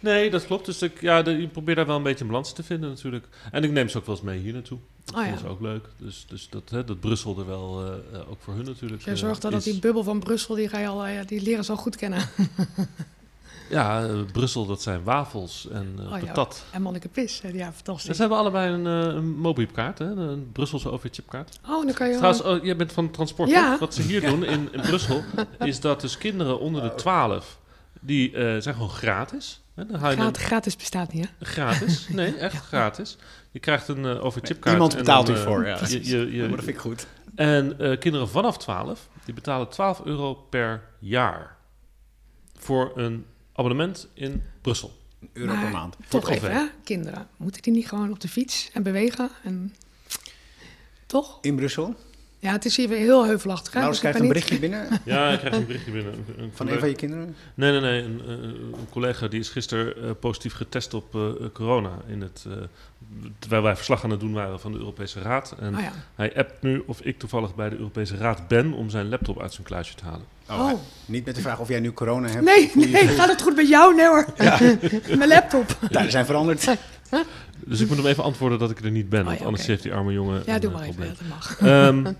nee, dat klopt. Dus ik, ja, de, ik probeer daar wel een beetje een balans te vinden natuurlijk. En ik neem ze ook wel eens mee hier naartoe. Dat Oh ja. is ook leuk. Dus, dus dat, hè, dat Brussel er wel ook voor hun natuurlijk. Jij eh, zorgt dan dat is. die bubbel van Brussel, die, ga je al, die leren ze al goed kennen. [LAUGHS] Ja, eh, Brussel, dat zijn wafels en eh Oh ja. patat. En Monnekepis, ja, fantastisch. ze hebben allebei een, eh een Mobiepkaart, hè? een Brusselse OV-chipkaart. Oh, dan kan je... Trouwens, oh, jij bent van transport. Ja. Wat ze hier doen in, in Brussel, is dat dus kinderen onder de 12, die eh, zijn gewoon gratis. Hè? Dan haal je Gratis, een- gratis bestaat niet, hè? gratis. [LAUGHS] Nee, echt gratis. Je krijgt een OV-chipkaart. Iemand betaalt dan, u eh, voor, ja. Je, je, je- maar dat vind ik goed. en eh, kinderen vanaf 12, die betalen 12 euro per jaar voor een abonnement in Brussel. Een euro Maar per maand. Toch even, hè? Kinderen. Moeten die niet gewoon op de fiets en bewegen? En... Toch? In Brussel. Ja, het is hier weer heel heuvelachtig, hè? Nou, Dus krijg ik een berichtje [LAUGHS] binnen Ja, ik krijg een berichtje binnen. Een, een van een van je kinderen. Nee, nee, nee. Een, een, een collega die is gisteren eh, positief getest op eh, corona. In het, eh, terwijl wij verslag aan het doen waren van de Europese Raad. En Oh ja. hij appt nu of ik toevallig bij de Europese Raad ben om zijn laptop uit zijn kluisje te halen. Oh, Oh. Niet met de vraag of jij nu corona hebt. Nee, nee, gaat het goed met jou? Nee hoor. [LAUGHS] Mijn laptop. Tijden zijn veranderd. [LAUGHS] Dus ik moet hem even antwoorden dat ik er niet ben. Oh ja, want anders heeft die arme jongen Ja, een doe eh, maar even. Dat mag. Ehm, [LAUGHS]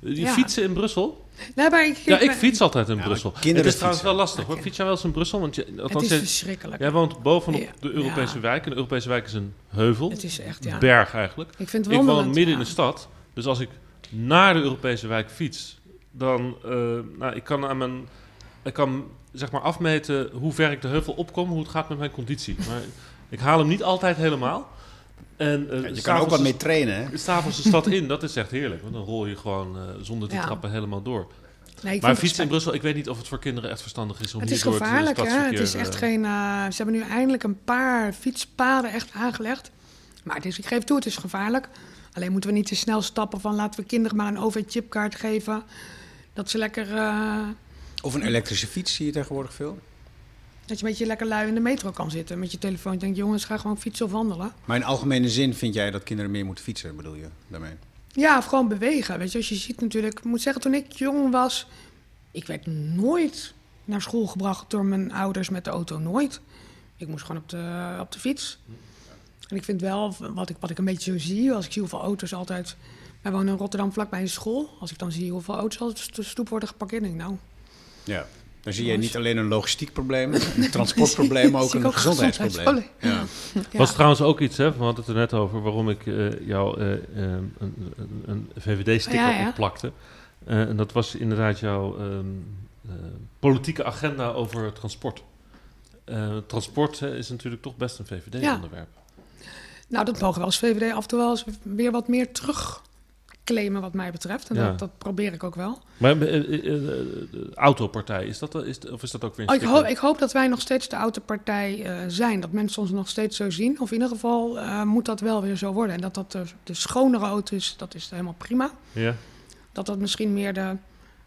Ja. fietsen in Brussel? Nee, maar ik, Ja, ik fiets altijd in Ja, Brussel. kinderen Het is trouwens fietsen. wel lastig hoor. Fiets jij wel eens in Brussel? Want je, Het is jij, verschrikkelijk. jij woont bovenop Ja. de Europese Ja. wijk. En de Europese wijk is een heuvel. Het is echt, ja. berg eigenlijk. Ik vind het Ik woon midden in de stad. Dus als ik naar de Europese wijk fiets, dan uh, nou, ik kan aan mijn, ik kan zeg maar afmeten hoe ver ik de heuvel opkom, hoe het gaat met mijn conditie. Maar ik haal hem niet altijd helemaal. En, uh, Ja, je kan ook wat mee trainen, hè? S'avonds de stad in, dat is echt heerlijk. Want dan rol je gewoon uh, zonder te Ja. trappen helemaal door. Nee, maar fietsen in Brussel, ik weet niet of het voor kinderen echt verstandig is om Het hier is door het gevaarlijk, hè? stadsverkeer... Het is echt eh, geen... uh, ze hebben nu eindelijk een paar fietspaden echt aangelegd. Maar het is, ik geef toe, het is gevaarlijk. Alleen moeten we niet te snel stappen van... laten we kinderen maar een OV-chipkaart geven. Dat ze lekker... Uh, Of een elektrische fiets zie je tegenwoordig veel. Dat je een beetje lekker lui in de metro kan zitten met je telefoon. Je denkt, jongens, ga gewoon fietsen of wandelen. Maar in algemene zin vind jij dat kinderen meer moeten fietsen, bedoel je daarmee? Ja, of gewoon bewegen. Weet je, als je ziet natuurlijk... Ik moet zeggen, toen ik jong was... Ik werd nooit naar school gebracht door mijn ouders met de auto nooit. Ik moest gewoon op de, op de fiets. En ik vind wel, wat ik, wat ik een beetje zo zie, als ik zie hoeveel auto's altijd... Wij wonen in Rotterdam vlakbij een school. Als ik dan zie hoeveel auto's altijd op de stoep worden geparkeerd, denk ik, nou... Ja. Dan zie je niet alleen een logistiek probleem, een transportprobleem, [LAUGHS] maar ook een ook gezondheidsprobleem. Ja. [LAUGHS] Ja. was trouwens ook iets, hè, we hadden het er net over, waarom ik eh, jou eh, eh, een, een, een VVD-sticker Ja, ja. opplakte. Eh, en dat was inderdaad jouw ehm, eh, politieke agenda over transport. Eh, transport is natuurlijk toch best een VVD-onderwerp. Nou, dat mogen we als VVD af en toe wel eens weer wat meer terugclaimen wat mij betreft. En Ja. dat, dat probeer ik ook wel. Maar eh, eh, eh, de autopartij, is dat, is, of is dat ook weer een Oh, ik, hoop, ik hoop dat wij nog steeds de autopartij eh zijn. Dat mensen ons nog steeds zo zien. Of in ieder geval eh, moet dat wel weer zo worden. En dat dat de, de schonere auto is, dat is helemaal prima. Ja. Dat dat misschien meer de...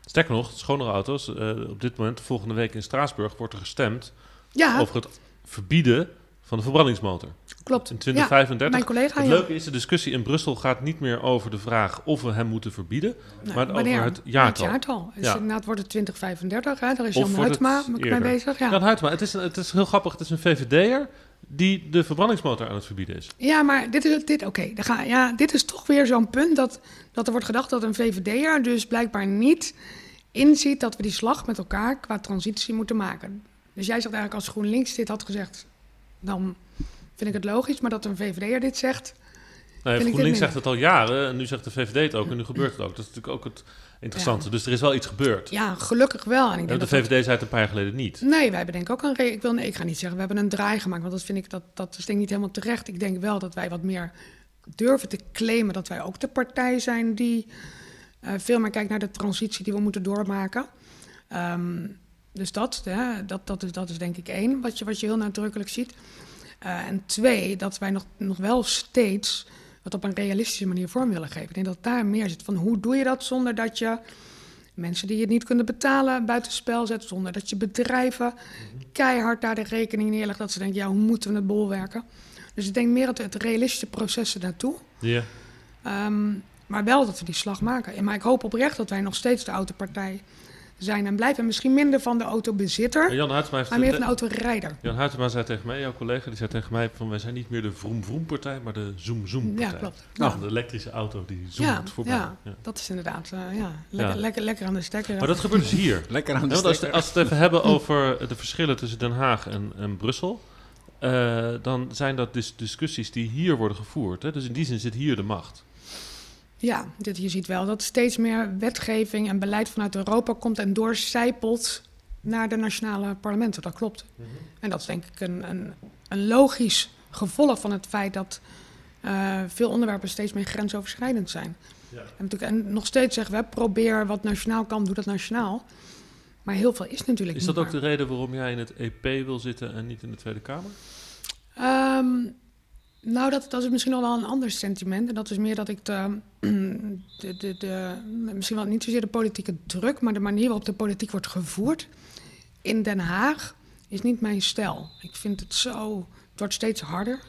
Sterker nog, schonere auto's. eh, op dit moment, volgende week in Straatsburg, wordt er gestemd Ja, over het verbieden van de verbrandingsmotor. Klopt. In Ja, 2035. mijn collega, het leuke is, de discussie in Brussel gaat niet meer over de vraag of we hem moeten verbieden, maar over het jaartal. Het jaartal. Dus Ja. inderdaad wordt het 2035. Hè? Daar is Jan het Huytema mee bezig. Ja. Jan Huytema, het is, een- het is heel grappig, het is een VVD'er die de verbrandingsmotor aan het verbieden is. Ja, maar dit is, dit, oké, ja, dit is toch weer zo'n punt dat, dat er wordt gedacht dat een VVD'er dus blijkbaar niet inziet dat we die slag met elkaar qua transitie moeten maken. Dus jij zegt eigenlijk als GroenLinks dit had gezegd, dan vind ik het logisch, maar dat een VVD'er dit zegt, Nee, dit GroenLinks zegt het al jaren en nu zegt de VVD het ook en nu gebeurt het ook. Dat is natuurlijk ook het interessante. Dus er is wel iets gebeurd. ja, gelukkig wel. En ik En denk de dat- VVD zei het een paar jaar geleden niet. Nee, wij hebben denk ik ook een... re- Ik, wil, nee, ik ga niet zeggen, we hebben een draai gemaakt, want dat vind ik, dat, dat is denk ik niet helemaal terecht. Ik denk wel dat wij wat meer durven te claimen dat wij ook de partij zijn die eh, veel meer kijkt naar de transitie die we moeten doormaken. Ehm, dus dat, hè, dat, dat, is, dat is denk ik één, wat je, wat je heel nadrukkelijk ziet. Eh, en twee, dat wij nog, nog wel steeds het op een realistische manier vorm willen geven. Ik denk dat daar meer zit van hoe doe je dat zonder dat je mensen die het niet kunnen betalen buitenspel zet, zonder dat je bedrijven keihard daar de rekening neerlegt dat ze denken, ja, hoe moeten we het bolwerken? Dus ik denk meer het, het realistische proces naartoe. Ja. Ehm, maar wel dat we die slag maken. En Maar ik hoop oprecht dat wij nog steeds de autopartij zijn en blijven. En misschien minder van de autobezitter, Jan maar meer van de autorijder. Jan Huytema zei tegen mij, jouw collega, die zei tegen mij van wij zijn niet meer de vroom vroom partij, maar de zoom zoom partij. Ja, klopt. Nou, de elektrische auto die zoomt Ja, voorbij. ja, Ja. dat is inderdaad eh, ja, lekker, Ja. Lekker, lekker aan de stekker. Maar dat gebeurt dus hier. Lekker aan de als, stekker. als we het even hebben over de verschillen tussen Den Haag en, en Brussel, eh, dan zijn dat dus discussies die hier worden gevoerd. Hè? Dus in die zin zit hier de macht. Ja, dit, je ziet wel dat steeds meer wetgeving en beleid vanuit Europa komt en doorcijpelt naar de nationale parlementen. Dat klopt. En dat is denk ik een, een, een logisch gevolg van het feit dat eh, veel onderwerpen steeds meer grensoverschrijdend zijn. Ja. En, natuurlijk, en nog steeds zeggen we, probeer wat nationaal kan, doe dat nationaal. Maar heel veel is natuurlijk Is dat ook waar. de reden waarom jij in het EP wil zitten en niet in de Tweede Kamer? Ehm, nou, dat, dat is misschien nog wel een ander sentiment. En dat is meer dat ik de, [CLEARS THROAT] de, de, de, misschien wel niet zozeer de politieke druk, maar de manier waarop de politiek wordt gevoerd in Den Haag is niet mijn stijl. Ik vind het zo, het wordt steeds harder.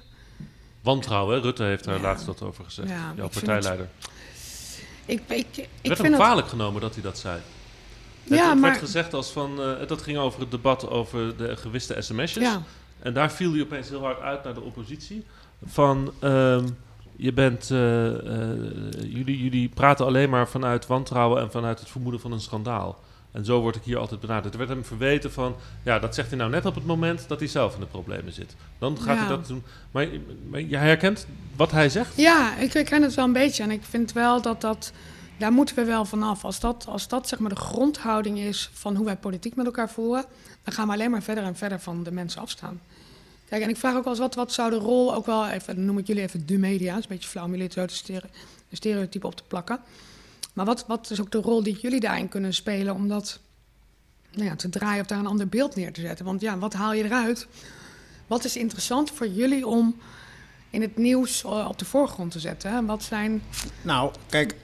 Wantrouwen, hè? Rutte heeft daar Ja. laatst wat over gezegd. Ja, jouw partijleider. Ik, ik, ik werd hem het, kwalijk genomen dat hij dat zei. Het, ja, het maar, werd gezegd als van, eh, dat ging over het debat over de gewiste sms'jes. ja, En daar viel hij opeens heel hard uit naar de oppositie. Van, ehm, je bent, eh, eh, jullie, jullie praten alleen maar vanuit wantrouwen en vanuit het vermoeden van een schandaal. En zo word ik hier altijd benaderd. Er werd hem verweten van, ja, dat zegt hij nou net op het moment dat hij zelf in de problemen zit. Dan gaat Ja. hij dat doen. Maar, maar jij herkent wat hij zegt? ja ik, ik ken het wel een beetje. En ik vind wel dat dat, daar moeten we wel vanaf. Als dat, als dat zeg maar de grondhouding is van hoe wij politiek met elkaar voeren, dan gaan we alleen maar verder en verder van de mensen afstaan. Kijk, en ik vraag ook wel eens, wat, wat zou de rol, ook wel even, dan noem ik jullie even de media, is een beetje flauw om jullie zo de, stere, de stereotype op te plakken. Maar wat, wat is ook de rol die jullie daarin kunnen spelen om dat nou ja, te draaien of daar een ander beeld neer te zetten? Want ja, wat haal je eruit? Wat is interessant voor jullie om in het nieuws eh, op de voorgrond te zetten? Wat zijn... Nou, kijk,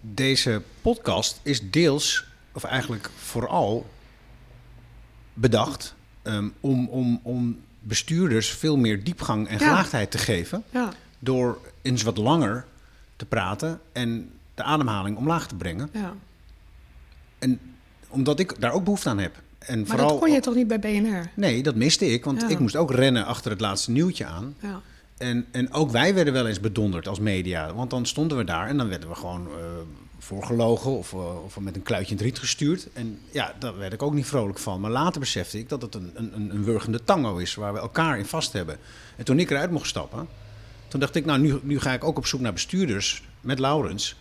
deze podcast is deels, of eigenlijk vooral, bedacht ehm, om, om, om bestuurders veel meer diepgang en Ja. gelaagdheid te geven. Ja, Door eens wat langer te praten en de ademhaling omlaag te brengen. ja, En omdat ik daar ook behoefte aan heb. En Maar vooral, dat kon je toch niet bij BNR? Nee, dat miste ik, want Ja. ik moest ook rennen achter het laatste nieuwtje aan. Ja. En, en ook wij werden wel eens bedonderd als media. Want dan stonden we daar en dan werden we gewoon eh voorgelogen of, eh, of met een kluitje in het riet gestuurd. En ja, daar werd ik ook niet vrolijk van. Maar later besefte ik dat het een, een, een- wurgende tango is waar we elkaar in vast hebben. En toen ik eruit mocht stappen, toen dacht ik, nou nu, nu ga ik ook op zoek naar bestuurders met Laurens.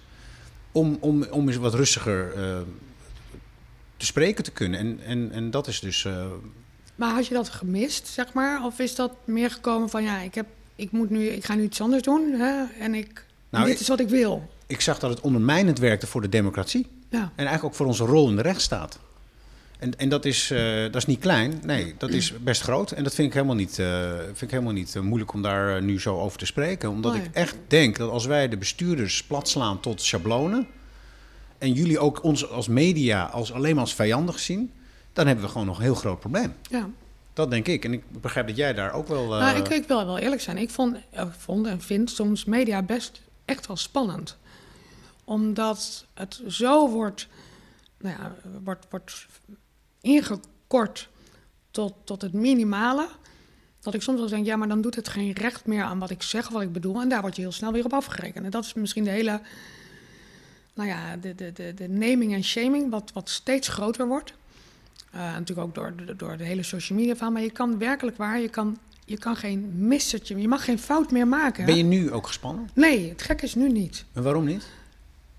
Om, om, om eens wat rustiger eh, te spreken te kunnen. En, en, en dat is dus... eh, Maar had je dat gemist, zeg maar? Of is dat meer gekomen van, ja, ik, heb, ik, moet nu, ik ga nu iets anders doen hè? en ik, Nou, dit ik- is wat ik wil. Ik zag dat het ondermijnend werkte voor de democratie. Ja. En eigenlijk ook voor onze rol in de rechtsstaat. En, en dat, is, eh, dat is niet klein, nee, dat is best groot. En dat vind ik helemaal niet, eh, vind ik helemaal niet eh, moeilijk om daar nu zo over te spreken. Omdat ik echt denk dat als wij de bestuurders platslaan tot schablonen... en jullie ook ons als media als, alleen maar als vijandig zien... dan hebben we gewoon nog een heel groot probleem. ja. Dat denk ik. En ik begrijp dat jij daar ook wel... Nou, ik, ik wil wel eerlijk zijn. Ik vond, vond en vind soms media best echt wel spannend. Omdat het zo wordt, nou ja, wordt, wordt ingekort tot, tot het minimale. Dat ik soms wel denk, ja, maar dan doet het geen recht meer aan wat ik zeg, wat ik bedoel. En daar word je heel snel weer op afgerekend. En dat is misschien de hele, nou ja, de, de, de, de naming en shaming, wat, wat steeds groter wordt. Eh, natuurlijk ook door, de- door de hele social media van. Maar je kan werkelijk waar, je kan, je kan geen missertje, je mag geen fout meer maken. Ben je nu ook gespannen? Nee, het gek is nu niet. En waarom niet?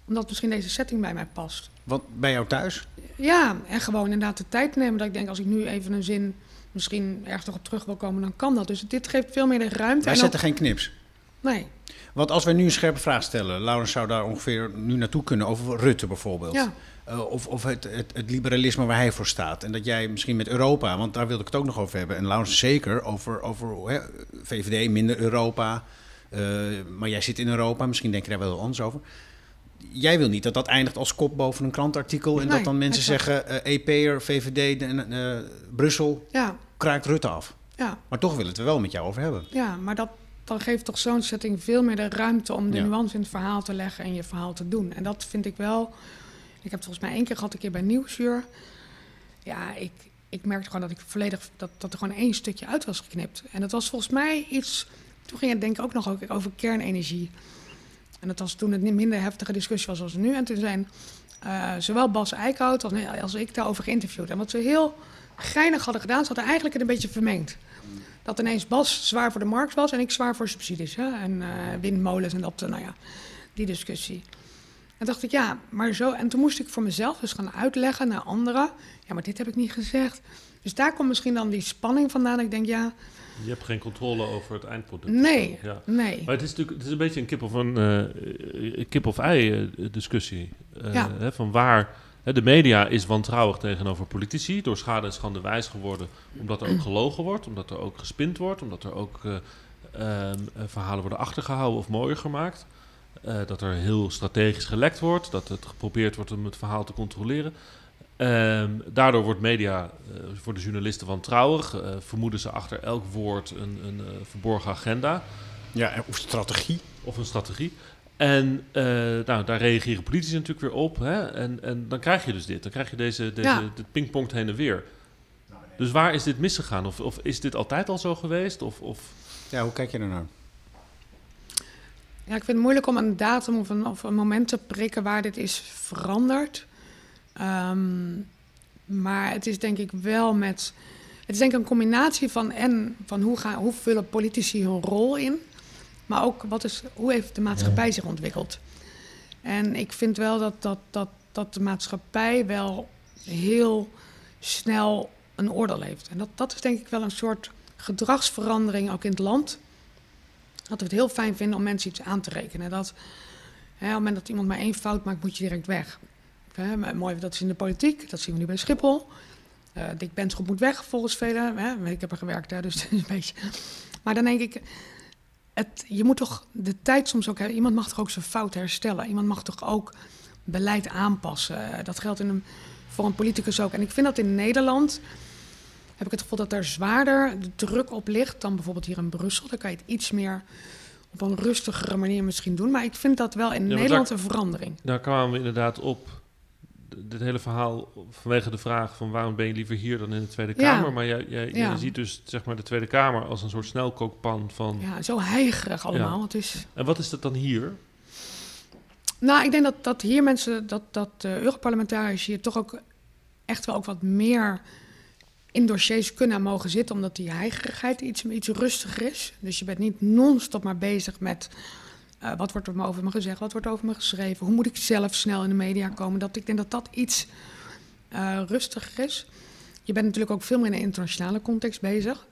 Omdat misschien deze setting bij mij past. Want bij jou thuis? Ja, en gewoon inderdaad de tijd nemen. Dat ik denk, als ik nu even een zin misschien ergens nog op terug wil komen, dan kan dat. Dus dit geeft veel meer de ruimte. Wij en zetten ook- geen knips. Nee, Want als wij nu een scherpe vraag stellen, Laurens zou daar ongeveer nu naartoe kunnen over Rutte bijvoorbeeld. Ja. Eh, of of het, het, het liberalisme waar hij voor staat. En dat jij misschien met Europa, want daar wilde ik het ook nog over hebben. En Laurens zeker over, over VVD, minder Europa. Eh, maar jij zit in Europa, misschien denk je daar wel anders over. Jij wil niet dat dat eindigt als kop boven een krantartikel. En Nee, dat dan mensen zeggen, eh EP'er, VVD, eh, Brussel, ja, kraakt Rutte af. ja, Maar toch willen we het er wel met jou over hebben. ja. Maar dat, dan geeft toch zo'n setting veel meer de ruimte om de Ja. nuance in het verhaal te leggen en je verhaal te doen. En dat vind ik wel. Ik heb het volgens mij één keer gehad, een keer bij Nieuwsuur. Ja, ik, ik merkte gewoon dat ik volledig dat, dat er gewoon één stukje uit was geknipt. En dat was volgens mij iets. Toen ging het denk ik ook nog ook over kernenergie. En dat was toen niet minder heftige discussie was als nu. En toen zijn eh, zowel Bas Eickhout als, als ik daarover geïnterviewd. En wat ze heel geinig hadden gedaan, ze hadden eigenlijk het een beetje vermengd. Dat ineens Bas zwaar voor de markt was en ik zwaar voor subsidies. Hè? En eh, windmolens en dat, eh, nou ja, die discussie. En dacht ik, ja, maar zo. En toen moest ik voor mezelf dus gaan uitleggen naar anderen. Ja, maar dit heb ik niet gezegd. Dus daar komt misschien dan die spanning vandaan. Ik denk, ja, Je hebt geen controle over het eindproduct. nee, Ja. nee. Maar het is natuurlijk het is een beetje een kip of, een, eh, kip of ei eh, discussie. Eh, Ja. hè, van waar, hè, de media is wantrouwig tegenover politici, door schade en schande wijs geworden, omdat er ook [CLEARS THROAT] gelogen wordt, omdat er ook gespind wordt, omdat er ook eh, ehm, eh, verhalen worden achtergehouden of mooier gemaakt. Eh, dat er heel strategisch gelekt wordt, dat het geprobeerd wordt om het verhaal te controleren. Ehm, daardoor wordt media eh, voor de journalisten wantrouwig. eh vermoeden ze achter elk woord een, een eh, verborgen agenda Ja, of strategie. of een strategie. En eh, nou, daar reageren politici natuurlijk weer op. Hè? En, en dan krijg je dus dit. Dan krijg je deze, deze Ja. dit pingpongt heen en weer. Dus waar is dit misgegaan? Of, of is dit altijd al zo geweest? Of, of... Ja, hoe kijk je daarnaar? Ja, ik vind het moeilijk om een datum of een, of een moment te prikken waar dit is veranderd. Ehm, maar het is denk ik wel met. Het is denk ik een combinatie van en van hoe, gaan, hoe vullen politici hun rol in. Maar ook wat is, hoe heeft de maatschappij zich ontwikkeld. En ik vind wel dat, dat, dat, dat de maatschappij wel heel snel een oordeel heeft. En dat, dat is denk ik wel een soort gedragsverandering ook in het land dat we het heel fijn vinden om mensen iets aan te rekenen. Dat hè, op het moment dat iemand maar één fout maakt, moet je direct weg. Hè, mooi, dat is in de politiek, dat zien we nu bij Schiphol. Eh Dick Benschop moet weg, volgens velen. Hè. Ik heb er gewerkt, hè, dus [LAUGHS] een beetje... Maar dan denk ik, het, je moet toch de tijd soms ook hebben. Iemand mag toch ook zijn fout herstellen. Iemand mag toch ook beleid aanpassen. Eh, Dat geldt in een, voor een politicus ook. En ik vind dat in Nederland heb ik het gevoel dat er zwaarder de druk op ligt dan bijvoorbeeld hier in Brussel. Dan kan je het iets meer op een rustigere manier misschien doen. Maar ik vind dat wel in Nederland een verandering. Daar kwamen we inderdaad op dit hele verhaal vanwege de vraag van waarom ben je liever hier dan in de Tweede Ja. Kamer. Maar jij, jij, Ja. jij ziet dus zeg maar de Tweede Kamer als een soort snelkookpan van. Ja, zo heigerig allemaal. Het is, En wat is dat dan hier? nou, ik denk dat, dat hier mensen, dat, dat de Europarlementariërs hier toch ook echt wel ook wat meer in dossiers kunnen en mogen zitten, omdat die heigerigheid iets, iets rustiger is. Dus je bent niet non-stop maar bezig met eh, wat wordt er over me gezegd, wat wordt over me geschreven, hoe moet ik zelf snel in de media komen. Dat, ik denk dat dat iets eh, rustiger is. Je bent natuurlijk ook veel meer in een internationale context bezig.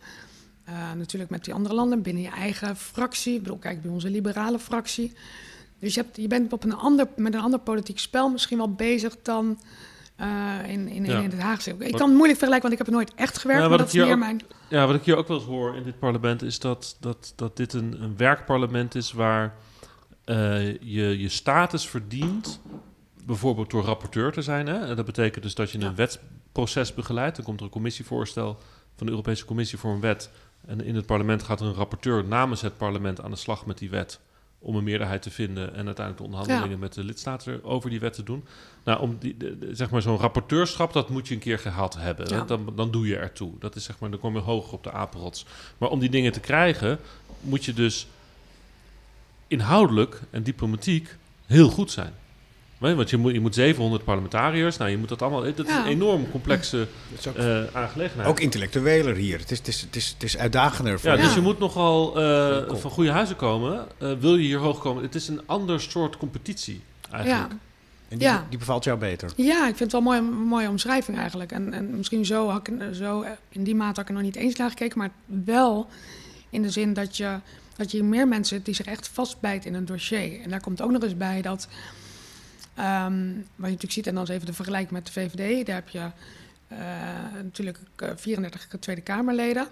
Eh, natuurlijk met die andere landen, binnen je eigen fractie. Ik bedoel, kijk bij onze liberale fractie. Dus je, hebt, je bent op een ander, met een ander politiek spel misschien wel bezig dan in, in, Ja. in het Haagse. Ik Wat- kan het moeilijk vergelijken, want ik heb er nooit echt gewerkt. Ja, maar wat dat ik is hier meer ook- mijn... Ja, wat ik hier ook wel eens hoor in dit parlement is dat, dat, dat dit een, een werkparlement is waar eh, je je status verdient, bijvoorbeeld door rapporteur te zijn. Hè? En dat betekent dus dat je een wetsproces begeleidt. Dan komt er een commissievoorstel van de Europese Commissie voor een wet. En in het parlement gaat er een rapporteur namens het parlement aan de slag met die wet. Om een meerderheid te vinden en uiteindelijk de onderhandelingen met de lidstaten over die wet te doen. Nou, om die, de- de- zeg maar zo'n rapporteurschap, dat moet je een keer gehad hebben. Ja. Dan, dan doe je ertoe. Dat is zeg maar, dan kom je hoger op de apenrots. Maar om die dingen te krijgen, moet je dus inhoudelijk en diplomatiek heel goed zijn. Want je moet, je moet 700 parlementariërs, nou je moet dat allemaal, dat is een enorm complexe ook, eh, aangelegenheid. ook intellectueler hier. Het is, het is, het is, het is uitdagender. Voor Ja, dus je moet nogal eh, Kom. van goede huizen komen. eh, wil je hier hoog komen? Het is een ander soort competitie eigenlijk. Ja. En die, Ja. die bevalt jou beter. ja, ik vind het wel een mooie, mooie omschrijving eigenlijk. En, en misschien zo, had ik, zo in die mate had ik er nog niet eens naar gekeken, maar wel in de zin dat je, dat je hier meer mensen hebt die zich echt vastbijten in een dossier. En daar komt ook nog eens bij dat, ehm, wat je natuurlijk ziet, en dan is even de vergelijking met de VVD, daar heb je eh, natuurlijk eh, 34 Tweede Kamerleden.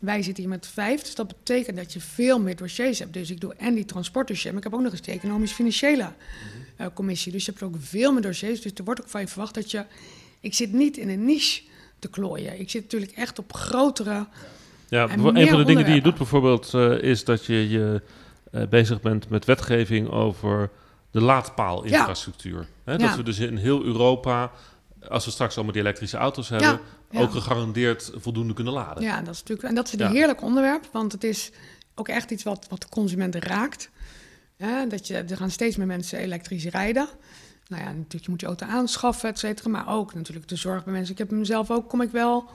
Wij zitten hier met vijf, dus dat betekent dat je veel meer dossiers hebt. Dus ik doe en die transportdossier, maar ik heb ook nog eens de economisch-financiële eh, commissie. Dus je hebt ook veel meer dossiers. Dus er wordt ook van je verwacht dat je... Ik zit niet in een niche te klooien. Ik zit natuurlijk echt op grotere... Ja, een van de dingen die je doet bijvoorbeeld eh, is dat je, je eh, bezig bent met wetgeving over de laadpaalinfrastructuur. Hè, Dat we dus in heel Europa, als we straks allemaal die elektrische auto's hebben, ook gegarandeerd voldoende kunnen laden. Ja, dat is natuurlijk... En dat is een heerlijk onderwerp, want het is ook echt iets wat, wat de consument raakt. Hè, dat je, er gaan steeds meer mensen elektrisch rijden. Nou ja, natuurlijk, je moet je auto aanschaffen, et cetera. Maar ook natuurlijk de zorg bij mensen. Ik heb mezelf ook, kom ik wel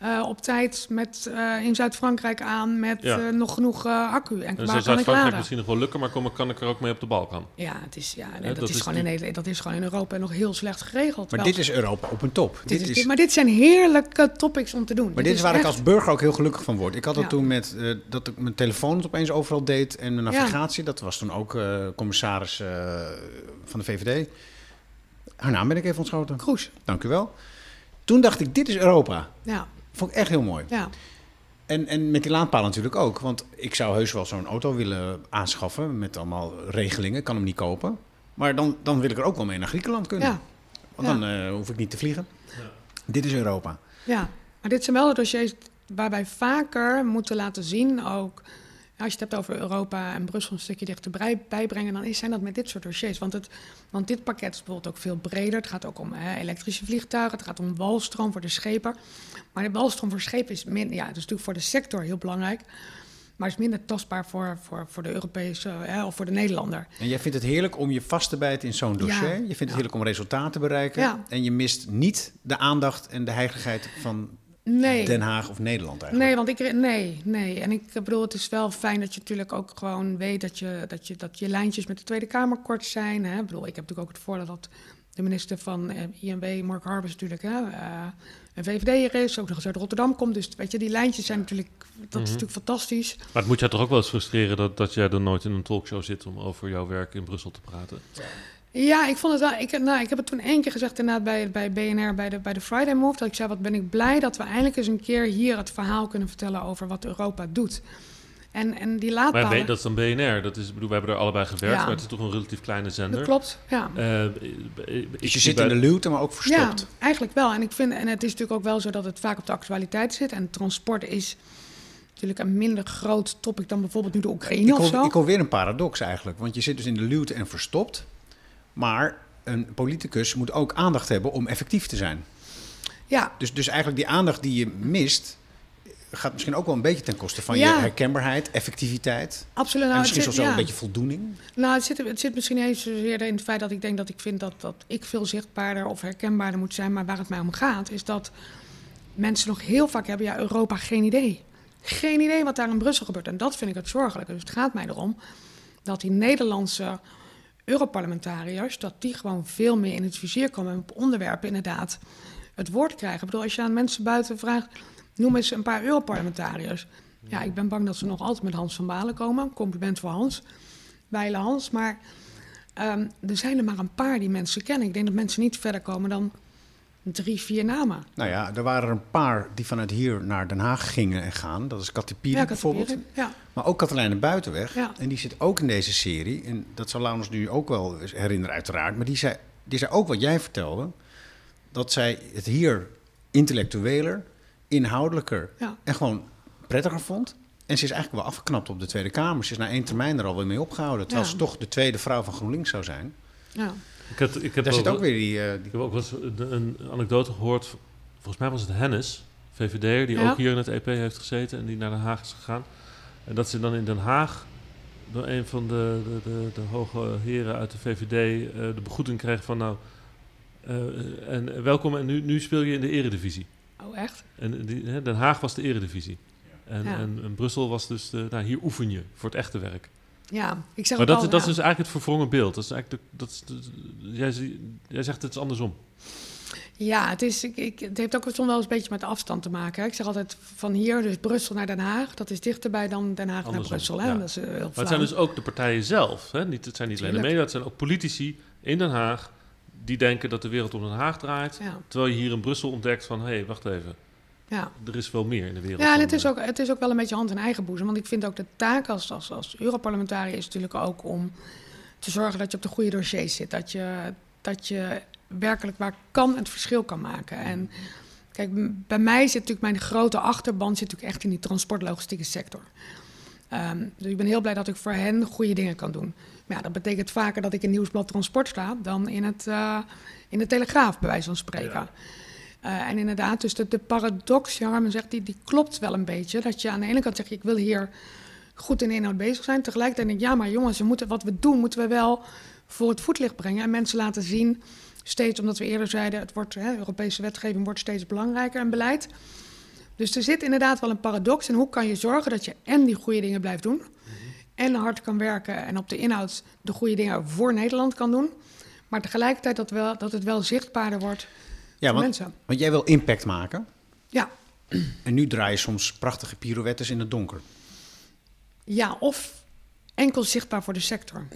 eh, op tijd met, eh, in Zuid-Frankrijk aan met Ja. eh, nog genoeg eh, accu. En En waar zo kan ik Zuid-Frankrijk misschien nog wel lukken, maar kom, kan ik er ook mee op de Balkan? Ja, het is, ja nee, dat, dat is is gewoon in dat is gewoon in Europa nog heel slecht geregeld. Maar Wel, dit is Europa op een top. dit is, dit- maar dit zijn heerlijke topics om te doen. Maar dit is waar ik als burger ook heel gelukkig van word. Ik had het Ja. toen met eh, dat ik mijn telefoon het opeens overal deed en mijn Ja. navigatie. Dat was toen ook eh, commissaris eh, van de VVD. Haar naam ben ik even ontschoten. Kroes, Dank u wel. Toen dacht ik, dit is Europa. ja, Vond ik echt heel mooi. ja. En, en met die laadpaal natuurlijk ook. Want ik zou heus wel zo'n auto willen aanschaffen met allemaal regelingen. Ik kan hem niet kopen. Maar dan, dan wil ik er ook wel mee naar Griekenland kunnen. Ja, Want ja. dan eh, hoef ik niet te vliegen. Dit is Europa. ja. Maar dit zijn wel de dossiers waar wij vaker moeten laten zien ook... Als je het hebt over Europa en Brussel een stukje dichterbij bijbrengen... dan is, zijn dat met dit soort dossiers. Want, het, want dit pakket is bijvoorbeeld ook veel breder. Het gaat ook om hè, elektrische vliegtuigen. Het gaat om walstroom voor de schepen. Maar de walstroom voor schepen is, ja, het is natuurlijk voor de sector heel belangrijk... maar is minder tastbaar voor, voor, voor de Europese hè, of voor de Nederlander. En jij vindt het heerlijk om je vast te bijten in zo'n dossier. Ja, je vindt het ja. heerlijk om resultaten te bereiken. Ja. En je mist niet de aandacht en de heiligheid van Nee. Den Haag of Nederland eigenlijk. Nee, want ik nee, nee. En ik bedoel, het is wel fijn dat je natuurlijk ook gewoon weet dat je, dat je, dat je lijntjes met de Tweede Kamer kort zijn. Hè? Ik bedoel, ik heb natuurlijk ook het voordeel dat de minister van eh, INW, Mark Harbers natuurlijk, hè, eh, een VVD'er is, ook nog eens uit Rotterdam komt. Dus weet je, die lijntjes zijn natuurlijk, dat is natuurlijk fantastisch. Maar het moet jij toch ook wel eens frustreren dat, dat jij er nooit in een talkshow zit om over jouw werk in Brussel te praten? Ja, ik vond het wel. Ik, nou, ik heb het toen één keer gezegd inderdaad bij, bij BNR, bij de, bij de Friday Move. Dat ik zei, wat ben ik blij dat we eindelijk eens een keer hier het verhaal kunnen vertellen over wat Europa doet. En, en die Maar laadpalen... B- dat is dan BNR. Dat is, ik bedoel, we hebben er allebei gewerkt, Ja. maar het is toch een relatief kleine zender. dat klopt, ja. Eh, Dus je zit bij- in de luwte, maar ook verstopt. Ja, eigenlijk wel. En, ik vind, en het is natuurlijk ook wel zo dat het vaak op de actualiteit zit. En transport is natuurlijk een minder groot topic dan bijvoorbeeld nu de Oekraïne Ik of hoor, zo. ik hoor weer een paradox eigenlijk. Want je zit dus in de luwte en verstopt. Maar een politicus moet ook aandacht hebben om effectief te zijn. Ja, Dus, dus eigenlijk die aandacht die je mist, gaat misschien ook wel een beetje ten koste van Ja. je herkenbaarheid, effectiviteit. absoluut. en Nou, misschien zelfs wel een beetje voldoening. Nou, het zit, het zit misschien eens zozeer in het feit dat ik denk dat ik vind dat, dat ik veel zichtbaarder of herkenbaarder moet zijn. Maar waar het mij om gaat, is dat mensen nog heel vaak hebben, ja, Europa geen idee. Geen idee wat daar in Brussel gebeurt. En dat vind ik het zorgelijke. Dus het gaat mij erom dat die Nederlandse Europarlementariërs, dat die gewoon veel meer in het vizier komen en op onderwerpen inderdaad het woord krijgen. Ik bedoel, als je aan mensen buiten vraagt, noem eens een paar Europarlementariërs. Ja, ik ben bang dat ze nog altijd met Hans van Balen komen. Compliment voor Hans. Weile Hans. Maar ehm, er zijn er maar een paar die mensen kennen. Ik denk dat mensen niet verder komen dan drie, vier namen. Nou ja, er waren er een paar die vanuit hier naar Den Haag gingen en gaan. Dat is Katy Piri Ja, bijvoorbeeld. Ja, Maar ook Katelijne Buitenweg. Ja. En die zit ook in deze serie. En dat zal Laurens nu ook wel herinneren uiteraard. Maar die zei, die zei ook wat jij vertelde. Dat zij het hier intellectueler, inhoudelijker en gewoon prettiger vond. En ze is eigenlijk wel afgeknapt op de Tweede Kamer. Ze is na één termijn er alweer mee opgehouden. Terwijl ze toch de tweede vrouw van GroenLinks zou zijn. ja. Ik heb, ik heb Daar zit ook weer die... eh, die Ik heb ook wel eens een, een anekdote gehoord. Volgens mij was het Hennis, VVD'er, die Ja. ook hier in het EP heeft gezeten en die naar Den Haag is gegaan. En dat ze dan in Den Haag door een van de, de, de, de hoge heren uit de VVD eh, de begroeting kreeg van nou, eh, en welkom en nu, nu speel je in de eredivisie. Oh, echt? En die, hè, Den Haag was de eredivisie. En, Ja. en, en Brussel was dus, de, nou hier oefen je voor het echte werk. Ja, ik zeg Maar dat, al, dat ja. is dus eigenlijk het verwrongen beeld. Dat is eigenlijk de, dat jij, jij zegt het is andersom. Ja, het, is, ik, ik, het heeft ook soms wel eens een beetje met de afstand te maken. hè. Ik zeg altijd van hier, dus Brussel naar Den Haag. Dat is dichterbij dan Den Haag naar Brussel. Hè? ja. Dat is eh, heel Maar het zijn dus ook de partijen zelf. Hè? Niet, het zijn niet alleen de media, het zijn ook politici in Den Haag... die denken dat de wereld om Den Haag draait. Ja, Terwijl je hier in Brussel ontdekt van... hé, hey, wacht even, ja. er is veel meer in de wereld. Ja, en het is, ook, het is ook wel een beetje hand in eigen boezem. Want ik vind ook de taak als, als, als Europarlementariër is natuurlijk ook om te zorgen dat je op de goede dossiers zit. Dat je, dat je werkelijk waar kan het verschil kan maken. En kijk, m- bij mij zit natuurlijk mijn grote achterban zit natuurlijk echt in die transportlogistieke sector. Ehm, dus ik ben heel blij dat ik voor hen goede dingen kan doen. Maar ja, dat betekent vaker dat ik in Nieuwsblad Transport sta dan in, het, eh, in de Telegraaf, bij wijze van spreken. Eh, en inderdaad, dus de, de paradox, Harmen zegt, die, die klopt wel een beetje. Dat je aan de ene kant zegt, ik wil hier goed in inhoud bezig zijn. Tegelijkertijd denk ik, ja, maar jongens, we moeten, wat we doen, moeten we wel voor het voetlicht brengen. En mensen laten zien, steeds omdat we eerder zeiden, het wordt, hè, Europese wetgeving wordt steeds belangrijker en beleid. Dus er zit inderdaad wel een paradox. En hoe kan je zorgen dat je en die goede dingen blijft doen, en hard kan werken en op de inhoud de goede dingen voor Nederland kan doen. Maar tegelijkertijd dat, wel, dat het wel zichtbaarder wordt ja, want, mensen. want jij wil impact maken. Ja, En nu draai je soms prachtige pirouettes in het donker. ja, of enkel zichtbaar voor de sector.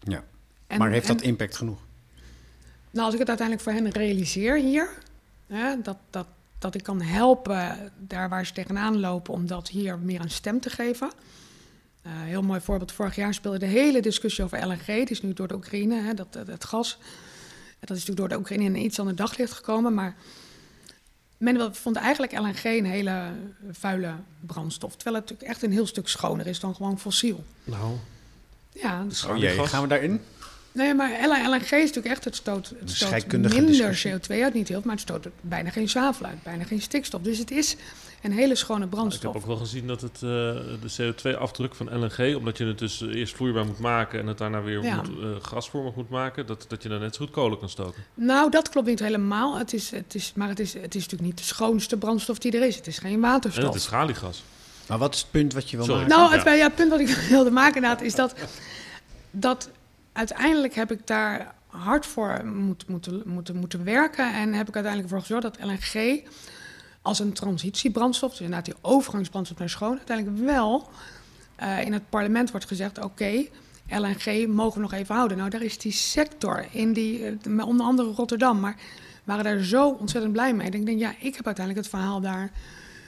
Ja. En, maar heeft en- dat impact genoeg? Nou, als ik het uiteindelijk voor hen realiseer hier, hè, dat, dat, dat ik kan helpen daar waar ze tegenaan lopen om dat hier meer een stem te geven. Eh, heel mooi voorbeeld, vorig jaar speelde de hele discussie over LNG, die is nu door de Oekraïne, hè, dat, dat, het gas. Dat is natuurlijk door de Oekraïne in een iets ander daglicht gekomen, maar men vond eigenlijk LNG een hele vuile brandstof. Terwijl het natuurlijk echt een heel stuk schoner is dan gewoon fossiel. Nou, Ja, dus Oh jee, gaan we daarin? Nee, maar LNG is natuurlijk echt, het stoot, het stoot scheikundige minder discussie. CO2 uit, niet heel veel, maar het stoot bijna geen zwavel uit, bijna geen stikstof. Dus het is een hele schone ik heb brandstof. ook wel gezien dat het, eh, de CO2-afdruk van LNG... omdat je het dus eh, eerst vloeibaar moet maken... en het daarna weer Ja. moet, eh, gasvormig moet maken... Dat, dat je dan net zo goed kolen kan stoken. Nou, dat klopt niet helemaal. Het is, het is, maar het is, het is natuurlijk niet de schoonste brandstof die er is. Het is geen En waterstof. het is schaliegas. Maar wat is het punt wat je wil Sorry. maken? Nou, Ja. het ja. Ja, punt wat ik [LAUGHS] wilde maken inderdaad is dat, dat uiteindelijk heb ik daar hard voor moet, moeten, moeten, moeten werken. En heb ik uiteindelijk ervoor gezorgd dat LNG als een transitiebrandstof, dus inderdaad die overgangsbrandstof naar schoon, uiteindelijk wel eh, in het parlement wordt gezegd, oké, LNG mogen we nog even houden. Nou, daar is die sector in die, eh, onder andere Rotterdam, maar waren daar zo ontzettend blij mee. Ik denk, ja, ik heb uiteindelijk het verhaal daar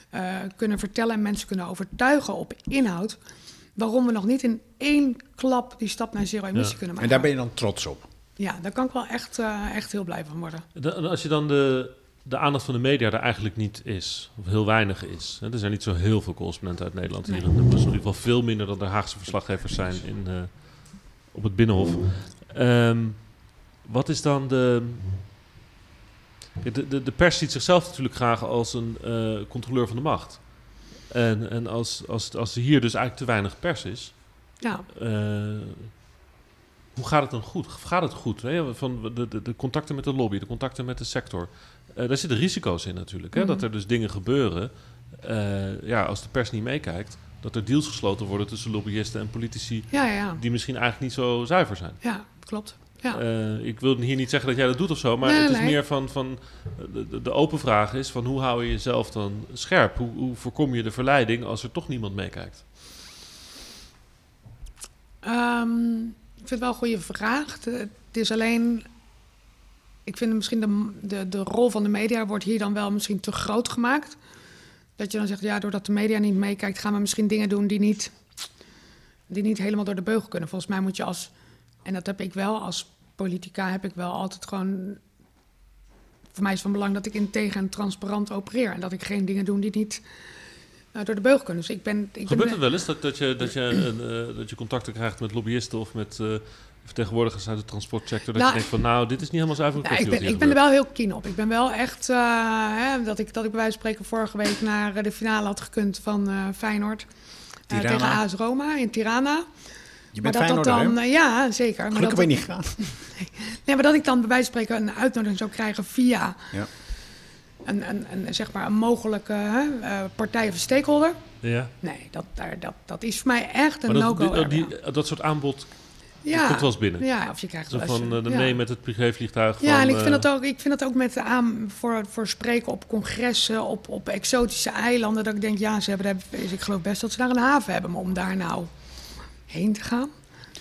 eh, kunnen vertellen en mensen kunnen overtuigen op inhoud. Waarom we nog niet in één klap die stap naar zero emissie Ja. kunnen maken. En daar ben je dan trots op. Ja, daar kan ik wel echt, eh, echt heel blij van worden. De- en als je dan de, de aandacht van de media er eigenlijk niet is, of heel weinig is. Er zijn niet zo heel veel correspondenten uit Nederland hier in Brussel. In ieder geval veel minder dan de Haagse verslaggevers zijn in, eh, op het Binnenhof. Ehm, wat is dan de... De, de, de pers ziet zichzelf natuurlijk graag als een eh, controleur van de macht. En, en als, als, als er hier dus eigenlijk te weinig pers is... Ja, eh, hoe gaat het dan goed? Gaat het goed? Hè? Van de, de, de contacten met de lobby, de contacten met de sector. Eh, daar zitten risico's in natuurlijk. Hè? Mhm. Dat er dus dingen gebeuren. eh, ja, als de pers niet meekijkt. Dat er deals gesloten worden tussen lobbyisten en politici. ja, ja, die misschien eigenlijk niet zo zuiver zijn. ja klopt. Ja. Eh, ik wil hier niet zeggen dat jij dat doet of zo, maar Nee, het is nee. meer van, van de, de- open vraag is van hoe hou je jezelf dan scherp? Hoe, hoe voorkom je de verleiding als er toch niemand meekijkt? Ehm, ik vind het wel een goede vraag. Het is alleen. Ik vind misschien de, de, de rol van de media wordt hier dan wel misschien te groot gemaakt. Dat je dan zegt, ja, doordat de media niet meekijkt, gaan we misschien dingen doen die niet, die niet helemaal door de beugel kunnen. Volgens mij moet je als, en dat heb ik wel, als politica heb ik wel altijd gewoon. Voor mij is van belang dat ik integer en transparant opereer. En dat ik geen dingen doe die niet eh, door de beugel kunnen. Dus ik ben. Ik Gebeurt ben, het wel eens dat, dat, je, dat, je, eh, dat je contacten krijgt met lobbyisten of met eh, vertegenwoordigers uit de transportsector? Dat Nou, je denkt van nou, dit is niet helemaal zuiver kwestie ik ben, ik ben er wel heel keen op. Ik ben wel echt eh, hè, dat, ik, dat ik bij wijze van spreken vorige week naar eh, de finale had gekund van eh, Feyenoord. Tirana. tegen AS Roma in Tirana. Je Maar bent dat dat Feyenoorder, dan, ja, zeker. Maar dat, ben je niet gegaan. [LAUGHS] nee, maar dat ik dan bij wijze van spreken een uitnodiging zou krijgen via Ja. een, een, een, zeg maar een mogelijke hè, eh, partij of stakeholder. Ja. Nee, dat, daar, dat, dat is voor mij echt een Maar dat, no-go. dat, dat soort aanbod ja. komt wel eens binnen. Ja, of je krijgt wel van eh, de ja. mee met het privévliegtuig. Ja, van, en ik vind, eh, dat ook, ik vind dat ook met de aan voor, voor spreken op congressen, op, op exotische eilanden. Dat ik denk, ja, ze hebben daar, ik geloof best dat ze daar een haven hebben. Maar om daar nou heen te gaan.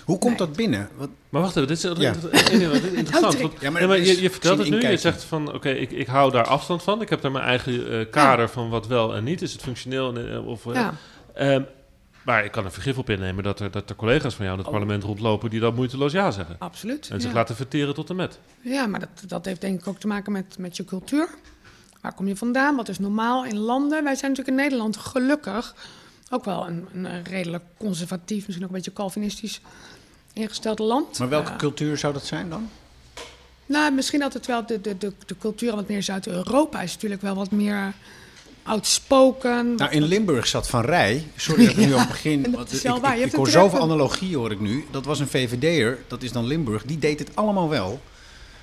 Hoe komt Nee. dat binnen? Wat, Maar wacht even, dit is, Ja. interessant. Want- Ja, maar ja, maar dat je, je vertelt het nu, je zegt van oké, ik, ik hou daar afstand van. Ik heb daar mijn eigen eh, kader van wat wel en niet. Is het functioneel? En, of, Ja, ehm, maar ik kan er vergif op innemen dat er, dat er collega's van jou in het Oh. parlement rondlopen die dat moeiteloos ja zeggen. absoluut. En zich ja. laten verteren tot en met. ja, maar dat, dat heeft denk ik ook te maken met, met je cultuur. Waar kom je vandaan? Wat is normaal in landen? Wij zijn natuurlijk in Nederland gelukkig ook wel een, een redelijk conservatief, misschien ook een beetje Calvinistisch ingesteld land. maar welke Eh, cultuur zou dat zijn dan? Nou, misschien altijd wel de, de, de, de cultuur wat meer Zuid-Europa is natuurlijk wel wat meer outspoken. Nou, in Limburg zat Van Rij. Sorry dat ik [LAUGHS] nu op het begin... want ik, ik, hoor zoveel analogieën hoor ik nu. Dat was een VVD'er, dat is dan Limburg. Die deed het allemaal wel.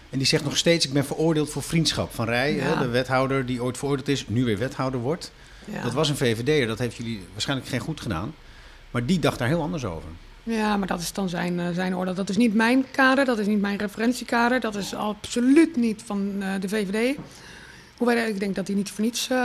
En die zegt nog steeds, ik ben veroordeeld voor vriendschap. Van Rij, Ja. hè, de wethouder die ooit veroordeeld is, nu weer wethouder wordt. Ja. Dat was een VVD'er, dat heeft jullie waarschijnlijk geen goed gedaan. Maar die dacht daar heel anders over. Ja, maar dat is dan zijn, eh, zijn oordeel. Dat is niet mijn kader, dat is niet mijn referentiekader. Dat is absoluut niet van eh, de VVD. Hoewel ik denk dat hij niet voor niets eh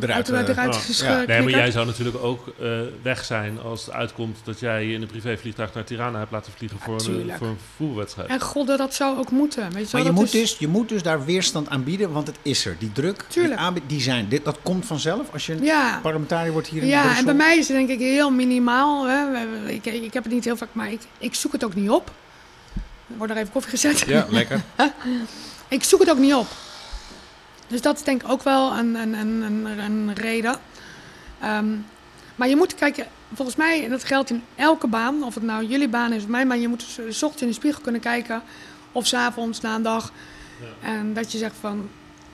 uit, eh, eruit oh, is ja. ja. Nee, maar jij zou natuurlijk ook eh, weg zijn als het uitkomt dat jij je in een privévliegtuig naar Tirana hebt laten vliegen voor, een, voor een voetbalwedstrijd. En god, dat zou ook moeten. Weet je Maar je moet, is- dus, je moet dus daar weerstand aan bieden, want het is er. Die druk, die, die zijn. Dit, dat komt vanzelf als je een Ja, parlementariër wordt hier in ja Brussel. en bij mij is het denk ik heel minimaal. Hè. Ik, ik heb het niet heel vaak, maar ik, ik zoek het ook niet op. Er wordt er even koffie gezet. Ja, lekker. [LAUGHS] Ik zoek het ook niet op. Dus dat is denk ik ook wel een, een, een, een, een reden. Ehm, maar je moet kijken, volgens mij, en dat geldt in elke baan, of het nou jullie baan is of mijn baan, je moet s- ochtends in de spiegel kunnen kijken, of s'avonds na een dag. En dat je zegt van,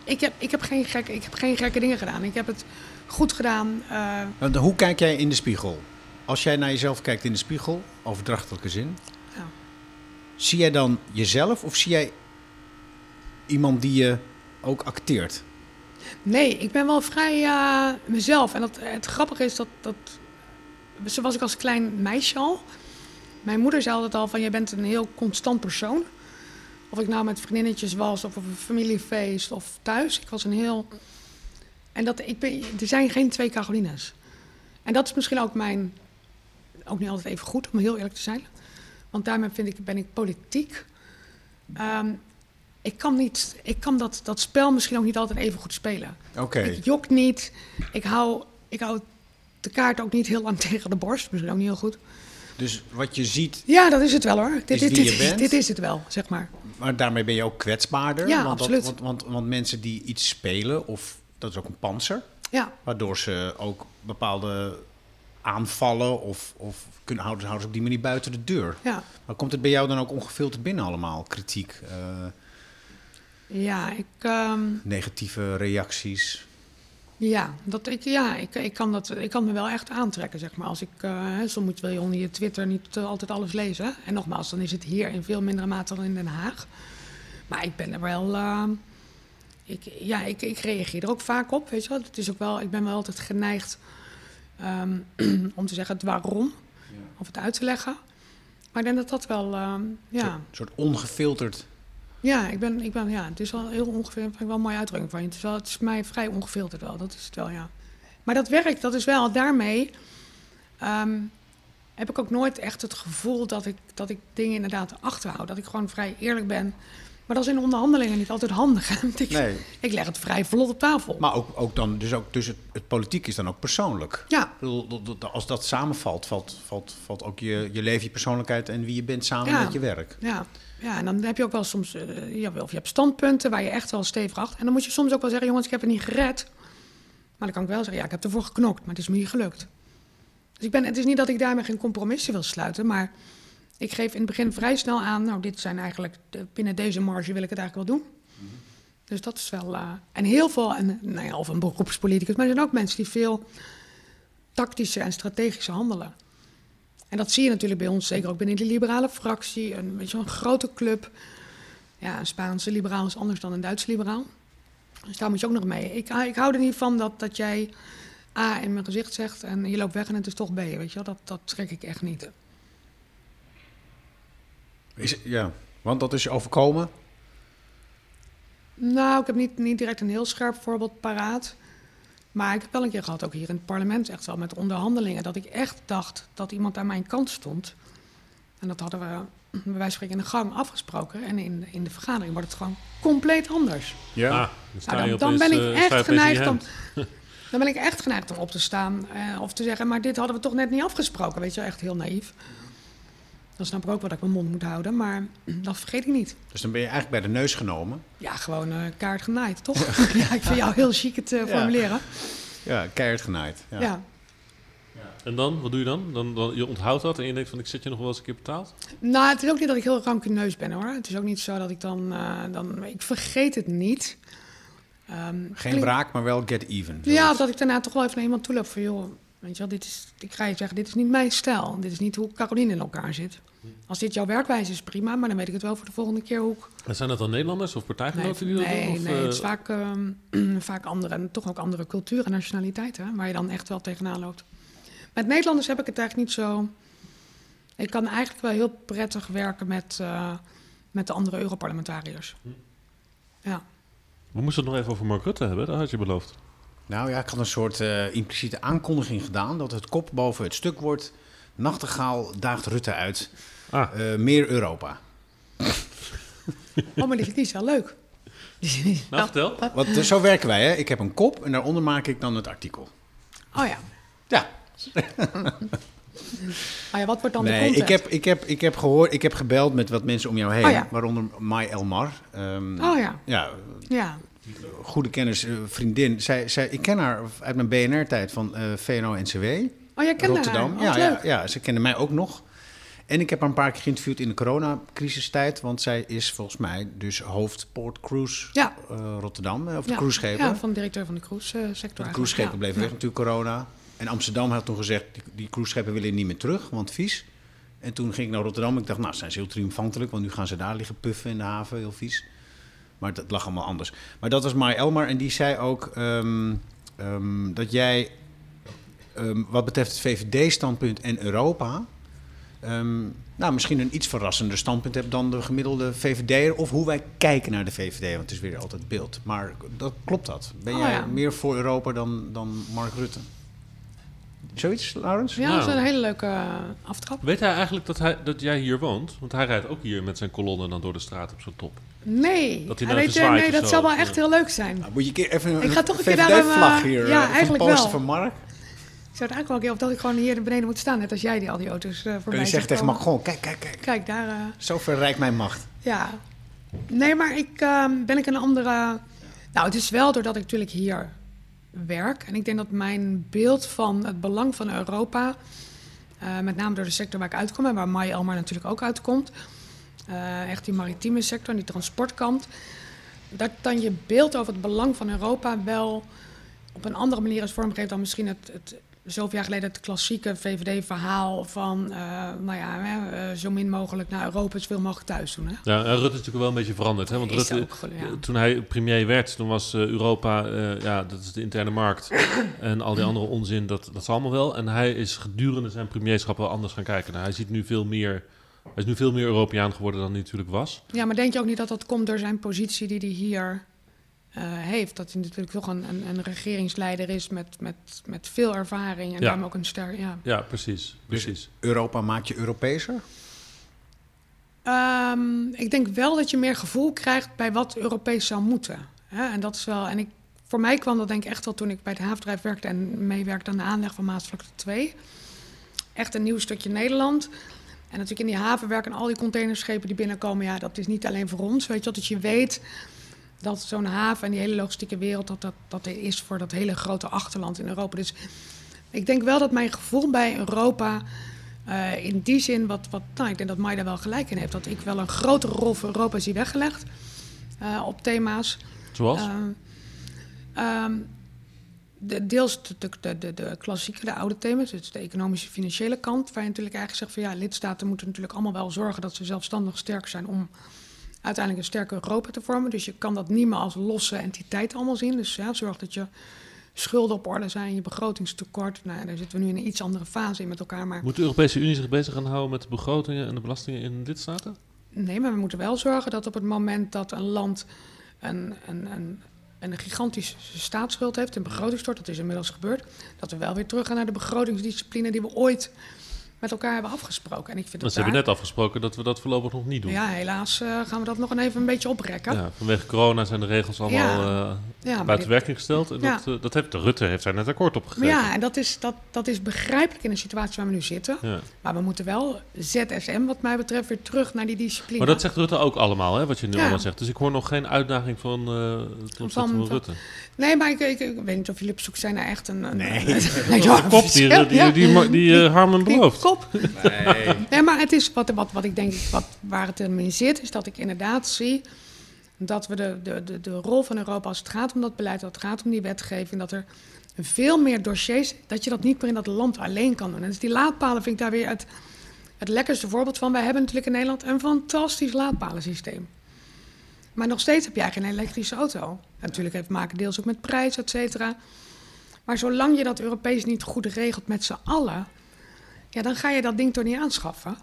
ik heb, ik, heb geen gekke, ik heb geen gekke dingen gedaan. Ik heb het goed gedaan. eh, Want hoe kijk jij in de spiegel? Als jij naar jezelf kijkt in de spiegel, overdrachtelijke zin, Ja. zie jij dan jezelf of zie jij iemand die je ook acteert? Nee, ik ben wel vrij eh, mezelf. En dat, het grappige is dat, dat... Zo was ik als klein meisje al. Mijn moeder zei altijd al van... je bent een heel constant persoon. Of ik nou met vriendinnetjes was... of op een familiefeest of thuis. Ik was een heel... En dat, ik ben, er zijn geen twee Carolines. En dat is misschien ook mijn... Ook niet altijd even goed, om heel eerlijk te zijn. Want daarmee vind ik, ben ik politiek. Ehm, ik kan, niet, ik kan dat, dat spel misschien ook niet altijd even goed spelen. Oké. Ik jok niet. Ik hou, ik hou de kaart ook niet heel lang [LAUGHS] tegen de borst. Misschien ook niet heel goed. Dus wat je ziet, Ja, dat is het wel hoor. Dit, Is dit, dit, is het wel, zeg maar. maar daarmee ben je ook kwetsbaarder. Ja, want dat- absoluut. want, want, want mensen die iets spelen, of dat is ook een panzer, Ja, waardoor ze ook bepaalde aanvallen of, of kunnen houden, houden ze op die manier buiten de deur. Ja, Maar komt het bij jou dan ook ongefilterd binnen allemaal? Kritiek, eh, ja ik... ehm, negatieve reacties? Ja, dat ik, ja ik, ik, kan dat, ik kan me wel echt aantrekken, zeg maar. Als ik, hè, soms wil je onder je Twitter niet eh, altijd alles lezen. En nogmaals, dan is het hier in veel mindere mate dan in Den Haag. Maar ik ben er wel... eh, ik, ja, ik, ik reageer er ook vaak op, weet je wel. Het is ook wel, ik ben wel altijd geneigd ehm, [CLEARS THROAT] om te zeggen het waarom. Of het uit te leggen. Maar ik denk dat dat wel, ehm, ja... Een soort ongefilterd. Ja, ik ben, ik ben, ja, het is wel heel ongeveer, vind ik wel een mooie uitdrukking van je. Het is, wel, het is mij vrij ongefilterd wel, dat is het wel, ja. Maar dat werkt, dat is wel, daarmee ehm, heb ik ook nooit echt het gevoel dat ik, dat ik dingen inderdaad achterhoud. Dat ik gewoon vrij eerlijk ben. Maar dat is in onderhandelingen niet altijd handig. [LAUGHS] ik, Nee. ik leg het vrij vlot op tafel. Maar ook, ook dan, dus, ook, dus het, het politiek is dan ook persoonlijk. ja, Als dat samenvalt, valt, valt, valt ook je, je leven, je persoonlijkheid en wie je bent samen Ja. met je werk. ja, ja, en dan heb je ook wel soms, eh, ja, of je hebt standpunten waar je echt wel stevig achter. En dan moet je soms ook wel zeggen, jongens, ik heb het niet gered. Maar dan kan ik wel zeggen, ja, ik heb ervoor geknokt, maar het is me niet gelukt. Dus ik ben, het is niet dat ik daarmee geen compromissen wil sluiten, maar ik geef in het begin vrij snel aan, nou, dit zijn eigenlijk, de- binnen deze marge wil ik het eigenlijk wel doen. Dus dat is wel, eh, en heel veel, en, nou ja, of een beroepspoliticus, maar er zijn ook mensen die veel tactischer en strategischer handelen. En dat zie je natuurlijk bij ons, zeker ook binnen de liberale fractie, een, weet je, wel, een grote club. Ja, een Spaanse liberaal is anders dan een Duitse liberaal. Dus daar moet je ook nog mee. Ik, ik hou er niet van dat, dat jij A in mijn gezicht zegt en je loopt weg en het is toch B. Weet je wel? Dat, dat trek ik echt niet. Is, ja, want dat is je overkomen. Nou, ik heb niet, niet direct een heel scherp voorbeeld paraat. Maar ik heb wel een keer gehad, ook hier in het parlement, echt wel met onderhandelingen, dat ik echt dacht dat iemand aan mijn kant stond. En dat hadden we bij wijze van spreken in de gang afgesproken. En in, in de vergadering wordt het gewoon compleet anders. Ja. Ah, dan Nou, dan, dan ben ik eh, echt geneigd om. [LAUGHS] Dan ben ik echt geneigd om op te staan. eh, of te zeggen, maar dit hadden we toch net niet afgesproken. Weet je, wel, echt heel naïef. Dan snap ik ook wel dat ik mijn mond moet houden, maar dat vergeet ik niet. Dus dan ben je eigenlijk bij de neus genomen. Ja, gewoon eh, kaart genaaid, toch? [LAUGHS] ja, ik vind jou heel chic het eh, formuleren. Ja, keihard genaaid. Ja. Ja. En dan, wat doe je dan? dan, dan je onthoudt dat en je denkt van ik zet je nog wel eens een keer betaald? Nou, het is ook niet dat ik heel rancuneus ben hoor. Het is ook niet zo dat ik dan. eh, dan ik vergeet het niet. Ehm, Geen wraak, maar wel get even. Ja, of dat ik daarna toch wel even naar iemand toe loop van joh, weet je wel, dit is, ik ga je zeggen, dit is niet mijn stijl. Dit is niet hoe Caroline in elkaar zit. Als dit jouw werkwijze is, prima, maar dan weet ik het wel voor de volgende keer hoe ik... En zijn dat dan Nederlanders of Nee, partijgenoten die dat nee, doen? Of, nee, eh, het is vaak, ehm, [CLEARS THROAT] vaak andere, en toch ook andere culturen en nationaliteiten, waar je dan echt wel tegenaan loopt. Met Nederlanders heb ik het eigenlijk niet zo... Ik kan eigenlijk wel heel prettig werken met, eh, met de andere Europarlementariërs. Ja. We moesten het nog even over Mark Rutte hebben, dat had je beloofd. Nou ja, ik had een soort eh, impliciete aankondiging gedaan dat het kop boven het stuk wordt. Nachtegaal daagt Rutte uit. Ah, Eh, meer Europa. Oh, maar die, die is wel leuk. Is nou vertel. Want eh, zo werken wij, hè? Ik heb een kop en daaronder maak ik dan het artikel. Oh ja. Ja, [LAUGHS] Oh ja, wat wordt dan de nee, content? ik heb, ik, heb, ik heb gehoord, ik heb gebeld met wat mensen om jou heen, Oh ja. waaronder Mai Elmar. Ehm, Oh ja, Ja, ja. Goede kennis, eh, vriendin. Zij, zij, ik ken haar uit mijn BNR-tijd van eh VNO-NCW. Oh, jij kende Rotterdam. haar? Oh, ja, ja, ja, ze kende mij ook nog. En ik heb haar een paar keer geïnterviewd in de coronacrisistijd. Want zij is volgens mij dus hoofd Port Cruise Ja. eh, Rotterdam. Of de Ja. cruiseschepen. Ja, van de directeur van de cruise-sector. de cruiseschepen bleven weg natuurlijk corona. En Amsterdam had toen gezegd, die, die cruiseschepen willen niet meer terug, want vies. En toen ging ik naar Rotterdam. Ik dacht, nou, zijn ze heel triomfantelijk. Want nu gaan ze daar liggen puffen in de haven, heel vies. Maar dat lag allemaal anders. Maar dat was Mai Elmar. En die zei ook ehm, ehm, dat jij, ehm, wat betreft het VVD-standpunt en Europa... ehm, nou, misschien een iets verrassender standpunt hebt dan de gemiddelde VVD'er. Of hoe wij kijken naar de VVD, want het is weer altijd beeld. Maar dat, klopt dat? Ben Oh, jij ja. meer voor Europa dan, dan Mark Rutte? Zoiets, Laurens? Ja, dat is Nou. een hele leuke eh, aftrap. Weet hij eigenlijk dat, hij, dat jij hier woont? Want hij rijdt ook hier met zijn kolonne dan door de straat op zijn top. Nee, Dat hij weet, eh, nee dat zal wel echt eh. heel leuk zijn. Nou, moet je een keer even Ik ga toch een keer daarom, eh, hier, ja, eigenlijk een poster wel. van Mark. Ik zou het eigenlijk wel een keer, of dat ik gewoon hier beneden moet staan, net als jij die al die auto's eh voorbij Kun je zeggen tegen gewoon, kijk, kijk, kijk. Kijk, daar, Zo verrijkt mijn macht. ja. Nee, maar ik ehm, ben ik een andere... Nou, het is wel doordat ik natuurlijk hier werk. En ik denk dat mijn beeld van het belang van Europa, uh, met name door de sector waar ik uitkom en waar Mai Elmar natuurlijk ook uitkomt, uh, echt die maritieme sector en die transportkant, dat dan je beeld over het belang van Europa wel op een andere manier is vormgegeven dan misschien het, het zoveel jaar geleden het klassieke VVD-verhaal van, uh, nou ja, uh, zo min mogelijk naar Europa, zoveel mogelijk thuis doen. Hè? Ja, en Rutte is natuurlijk wel een beetje veranderd. Hè? Want Rutte, ook, ja. toen hij premier werd, toen was uh, Europa, ja, dat is de interne markt en al die andere onzin, dat, dat is allemaal wel. En hij is gedurende zijn premierschap wel anders gaan kijken. Nou, hij ziet nu veel meer... Hij is nu veel meer Europeaan geworden dan hij natuurlijk was. Ja, maar denk je ook niet dat dat komt door zijn positie die hij hier uh, heeft. Dat hij natuurlijk toch een, een, een, regeringsleider is met, met, met veel ervaring en ja. daarom ook een ster. Ja, ja precies. precies. Dus Europa maakt je Europeeser? Um, ik denk wel dat je meer gevoel krijgt bij wat Europees zou moeten. Hè? En dat is wel. En ik, voor mij kwam dat denk ik echt wel toen ik bij het havendrijf werkte en meewerkte aan de aanleg van Maasvlakte 2. Echt een nieuw stukje Nederland. En natuurlijk in die haven werken al die containerschepen die binnenkomen. Ja, dat is niet alleen voor ons. Weet je, dat je weet dat zo'n haven en die hele logistieke wereld, dat, dat, dat is voor dat hele grote achterland in Europa. Dus ik denk wel dat mijn gevoel bij Europa uh, in die zin, wat, wat, nou, ik denk dat Mai daar wel gelijk in heeft, dat ik wel een grotere rol voor Europa zie weggelegd uh, op thema's. Zoals? Uh, um, de, deels de, de, de, de, klassieke, de oude thema's, dus de economische financiële kant, waar je natuurlijk eigenlijk zegt van ja, lidstaten moeten natuurlijk allemaal wel zorgen dat ze zelfstandig sterk zijn om uiteindelijk een sterke Europa te vormen. Dus je kan dat niet meer als losse entiteit allemaal zien. Dus ja, zorg dat je schulden op orde zijn, je begrotingstekort. Nou, daar zitten we nu in een iets andere fase in met elkaar. Maar... Moet de Europese Unie zich bezig gaan houden met de begrotingen en de belastingen in lidstaten? Nee, maar we moeten wel zorgen dat op het moment dat een land een, een, een, een gigantische staatsschuld heeft, een begrotingstort, dat is inmiddels gebeurd, dat we wel weer terug gaan naar de begrotingsdiscipline die we ooit met elkaar hebben afgesproken. En ik vind dat ze hebben net afgesproken dat we dat voorlopig nog niet doen. Ja, helaas uh, gaan we dat nog even een beetje oprekken. Ja, vanwege corona zijn de regels allemaal ja. Uh, ja, buiten werking gesteld. En dat, uh, dat heeft de Rutte heeft daar net akkoord op gegeven. Ja, en dat is, dat, dat is begrijpelijk in de situatie waar we nu zitten. Maar we moeten wel ZSM, wat mij betreft, weer terug naar die discipline. Maar dat zegt Rutte ook allemaal, hè, wat je nu allemaal zegt. Dus ik hoor nog geen uitdaging van, uh, van, van Rutte. Nee, maar ik, ik, ik, weet niet of jullie op zoek zijn naar echt een... een nee. [LAUGHS] Een, een, kop die, die, die, die, die Harmen belooft. Nee. nee, maar het is wat, wat, wat ik denk, wat, waar het in zit, is dat ik inderdaad zie dat we de, de, de, de rol van Europa als het gaat om dat beleid, als het gaat om die wetgeving, dat er veel meer dossiers, dat je dat niet meer in dat land alleen kan doen. En dus die laadpalen vind ik daar weer het, het lekkerste voorbeeld van. Wij hebben natuurlijk in Nederland een fantastisch laadpalensysteem. Maar nog steeds heb jij geen elektrische auto. natuurlijk heeft maken deels ook met prijs, et cetera. Maar zolang je dat Europees niet goed regelt met z'n allen, ja, dan ga je dat ding toch niet aanschaffen.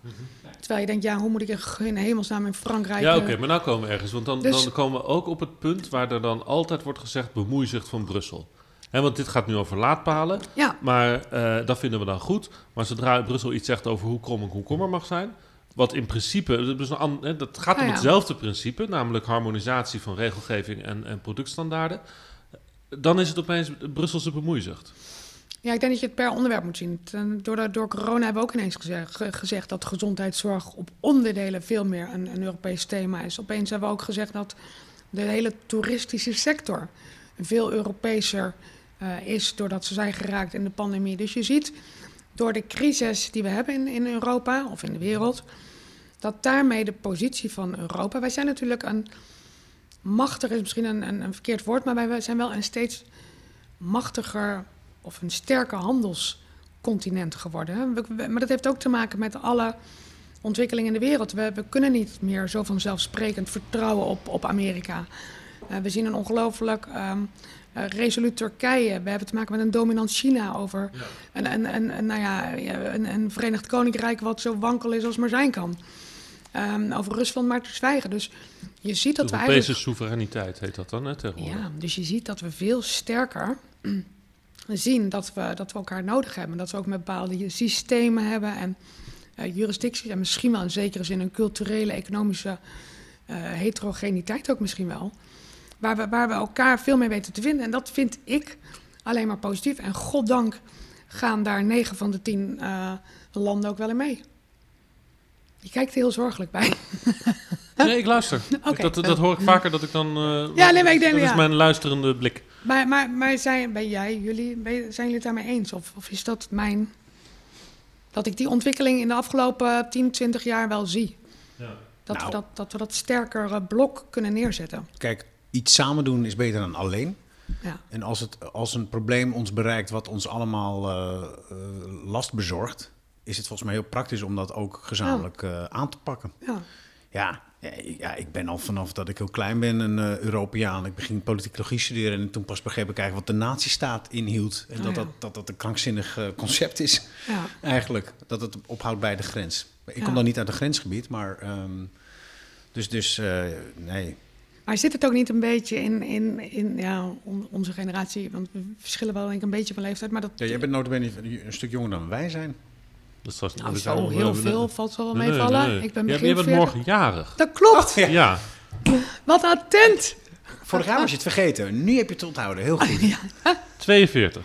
Terwijl je denkt, ja, hoe moet ik in hemelsnaam in Frankrijk... Ja, oké, maar nou komen we ergens. Want dan, dus... dan komen we ook op het punt waar er dan altijd wordt gezegd... bemoeizicht van Brussel. He, want dit gaat nu over laadpalen. Ja. Maar uh, dat vinden we dan goed. Maar zodra Brussel iets zegt over hoe krom een komkommer mag zijn... Wat in principe, dus een, dat gaat om hetzelfde principe, namelijk harmonisatie van regelgeving en, en productstandaarden. Dan is het opeens Brusselse bemoeizucht. Ja, ik denk dat je het per onderwerp moet zien. Door, door corona hebben we ook ineens gezegd, gezegd dat gezondheidszorg op onderdelen veel meer een, een Europees thema is. Opeens hebben we ook gezegd dat de hele toeristische sector veel Europeeser uh, is doordat ze zijn geraakt in de pandemie. Dus je ziet door de crisis die we hebben in, in Europa of in de wereld, dat daarmee de positie van Europa. Wij zijn natuurlijk een machtiger, is misschien een, een, een verkeerd woord, maar wij zijn wel een steeds machtiger of een sterker handelscontinent geworden. maar dat heeft ook te maken met alle ontwikkelingen in de wereld. We, we kunnen niet meer zo vanzelfsprekend vertrouwen op, op Amerika. Uh, we zien een ongelooflijk um, uh, resoluut Turkije. We hebben te maken met een dominant China over ja. een, een, een, nou ja, een, een Verenigd Koninkrijk wat zo wankel is als maar zijn kan. Um, over Rusland maar te zwijgen. Dus je ziet dat de we eigenlijk... Europese soevereiniteit heet dat dan, hè, tegenwoordig? Ja, dus je ziet dat we veel sterker zien dat we, dat we elkaar nodig hebben. Dat we ook met bepaalde systemen hebben en uh, jurisdicties... en misschien wel in zekere zin een culturele, economische uh, heterogeniteit ook misschien wel... Waar we, waar we elkaar veel mee weten te vinden. En dat vind ik alleen maar positief. En goddank gaan daar negen van de tien uh, landen ook wel in mee. Je kijkt er heel zorgelijk bij. [LAUGHS] Nee, ik luister. Oké. Dat, dat hoor ik vaker dat ik dan... eh, Ja, nee, maar ik denk, dat is ja. mijn luisterende blik. Maar, maar, maar zijn, ben jij, jullie, ben, zijn jullie het daarmee eens? Of, of is dat mijn... Dat ik die ontwikkeling in de afgelopen 10, 20 jaar wel zie? Ja. Dat, Nou. we, dat, dat we dat sterkere blok kunnen neerzetten. Kijk, iets samen doen is beter dan alleen. Ja. En als, het, als een probleem ons bereikt wat ons allemaal eh, eh, last bezorgt, is het volgens mij heel praktisch om dat ook gezamenlijk eh, aan te pakken. ja. Ja, ja, ik- ben al vanaf dat ik heel klein ben een eh, Europeaan. Ik begin politicologie studeren en toen pas begreep ik eigenlijk wat de nazistaat inhield. En Oh, dat, ja. dat, dat dat een krankzinnig eh, concept is ja. eigenlijk. Dat het ophoudt bij de grens. Ik kom dan niet uit een grensgebied, maar... ehm, dus, dus nee, Maar zit het ook niet een beetje in, in, in ja, on- onze generatie? Want we verschillen wel denk ik een beetje van leeftijd. Maar dat, Ja, jij bent notabene een stuk jonger dan wij zijn. Dat is vast- nou, dat zo heel veel valt wel nee, nee, meevallen. nee. Ik ben begin Jij bent 40. morgen jarig. Dat klopt. ja. Ja. Wat attent. Vorig jaar was je het vergeten. Nu heb je het onthouden. Heel goed. [LAUGHS] 42.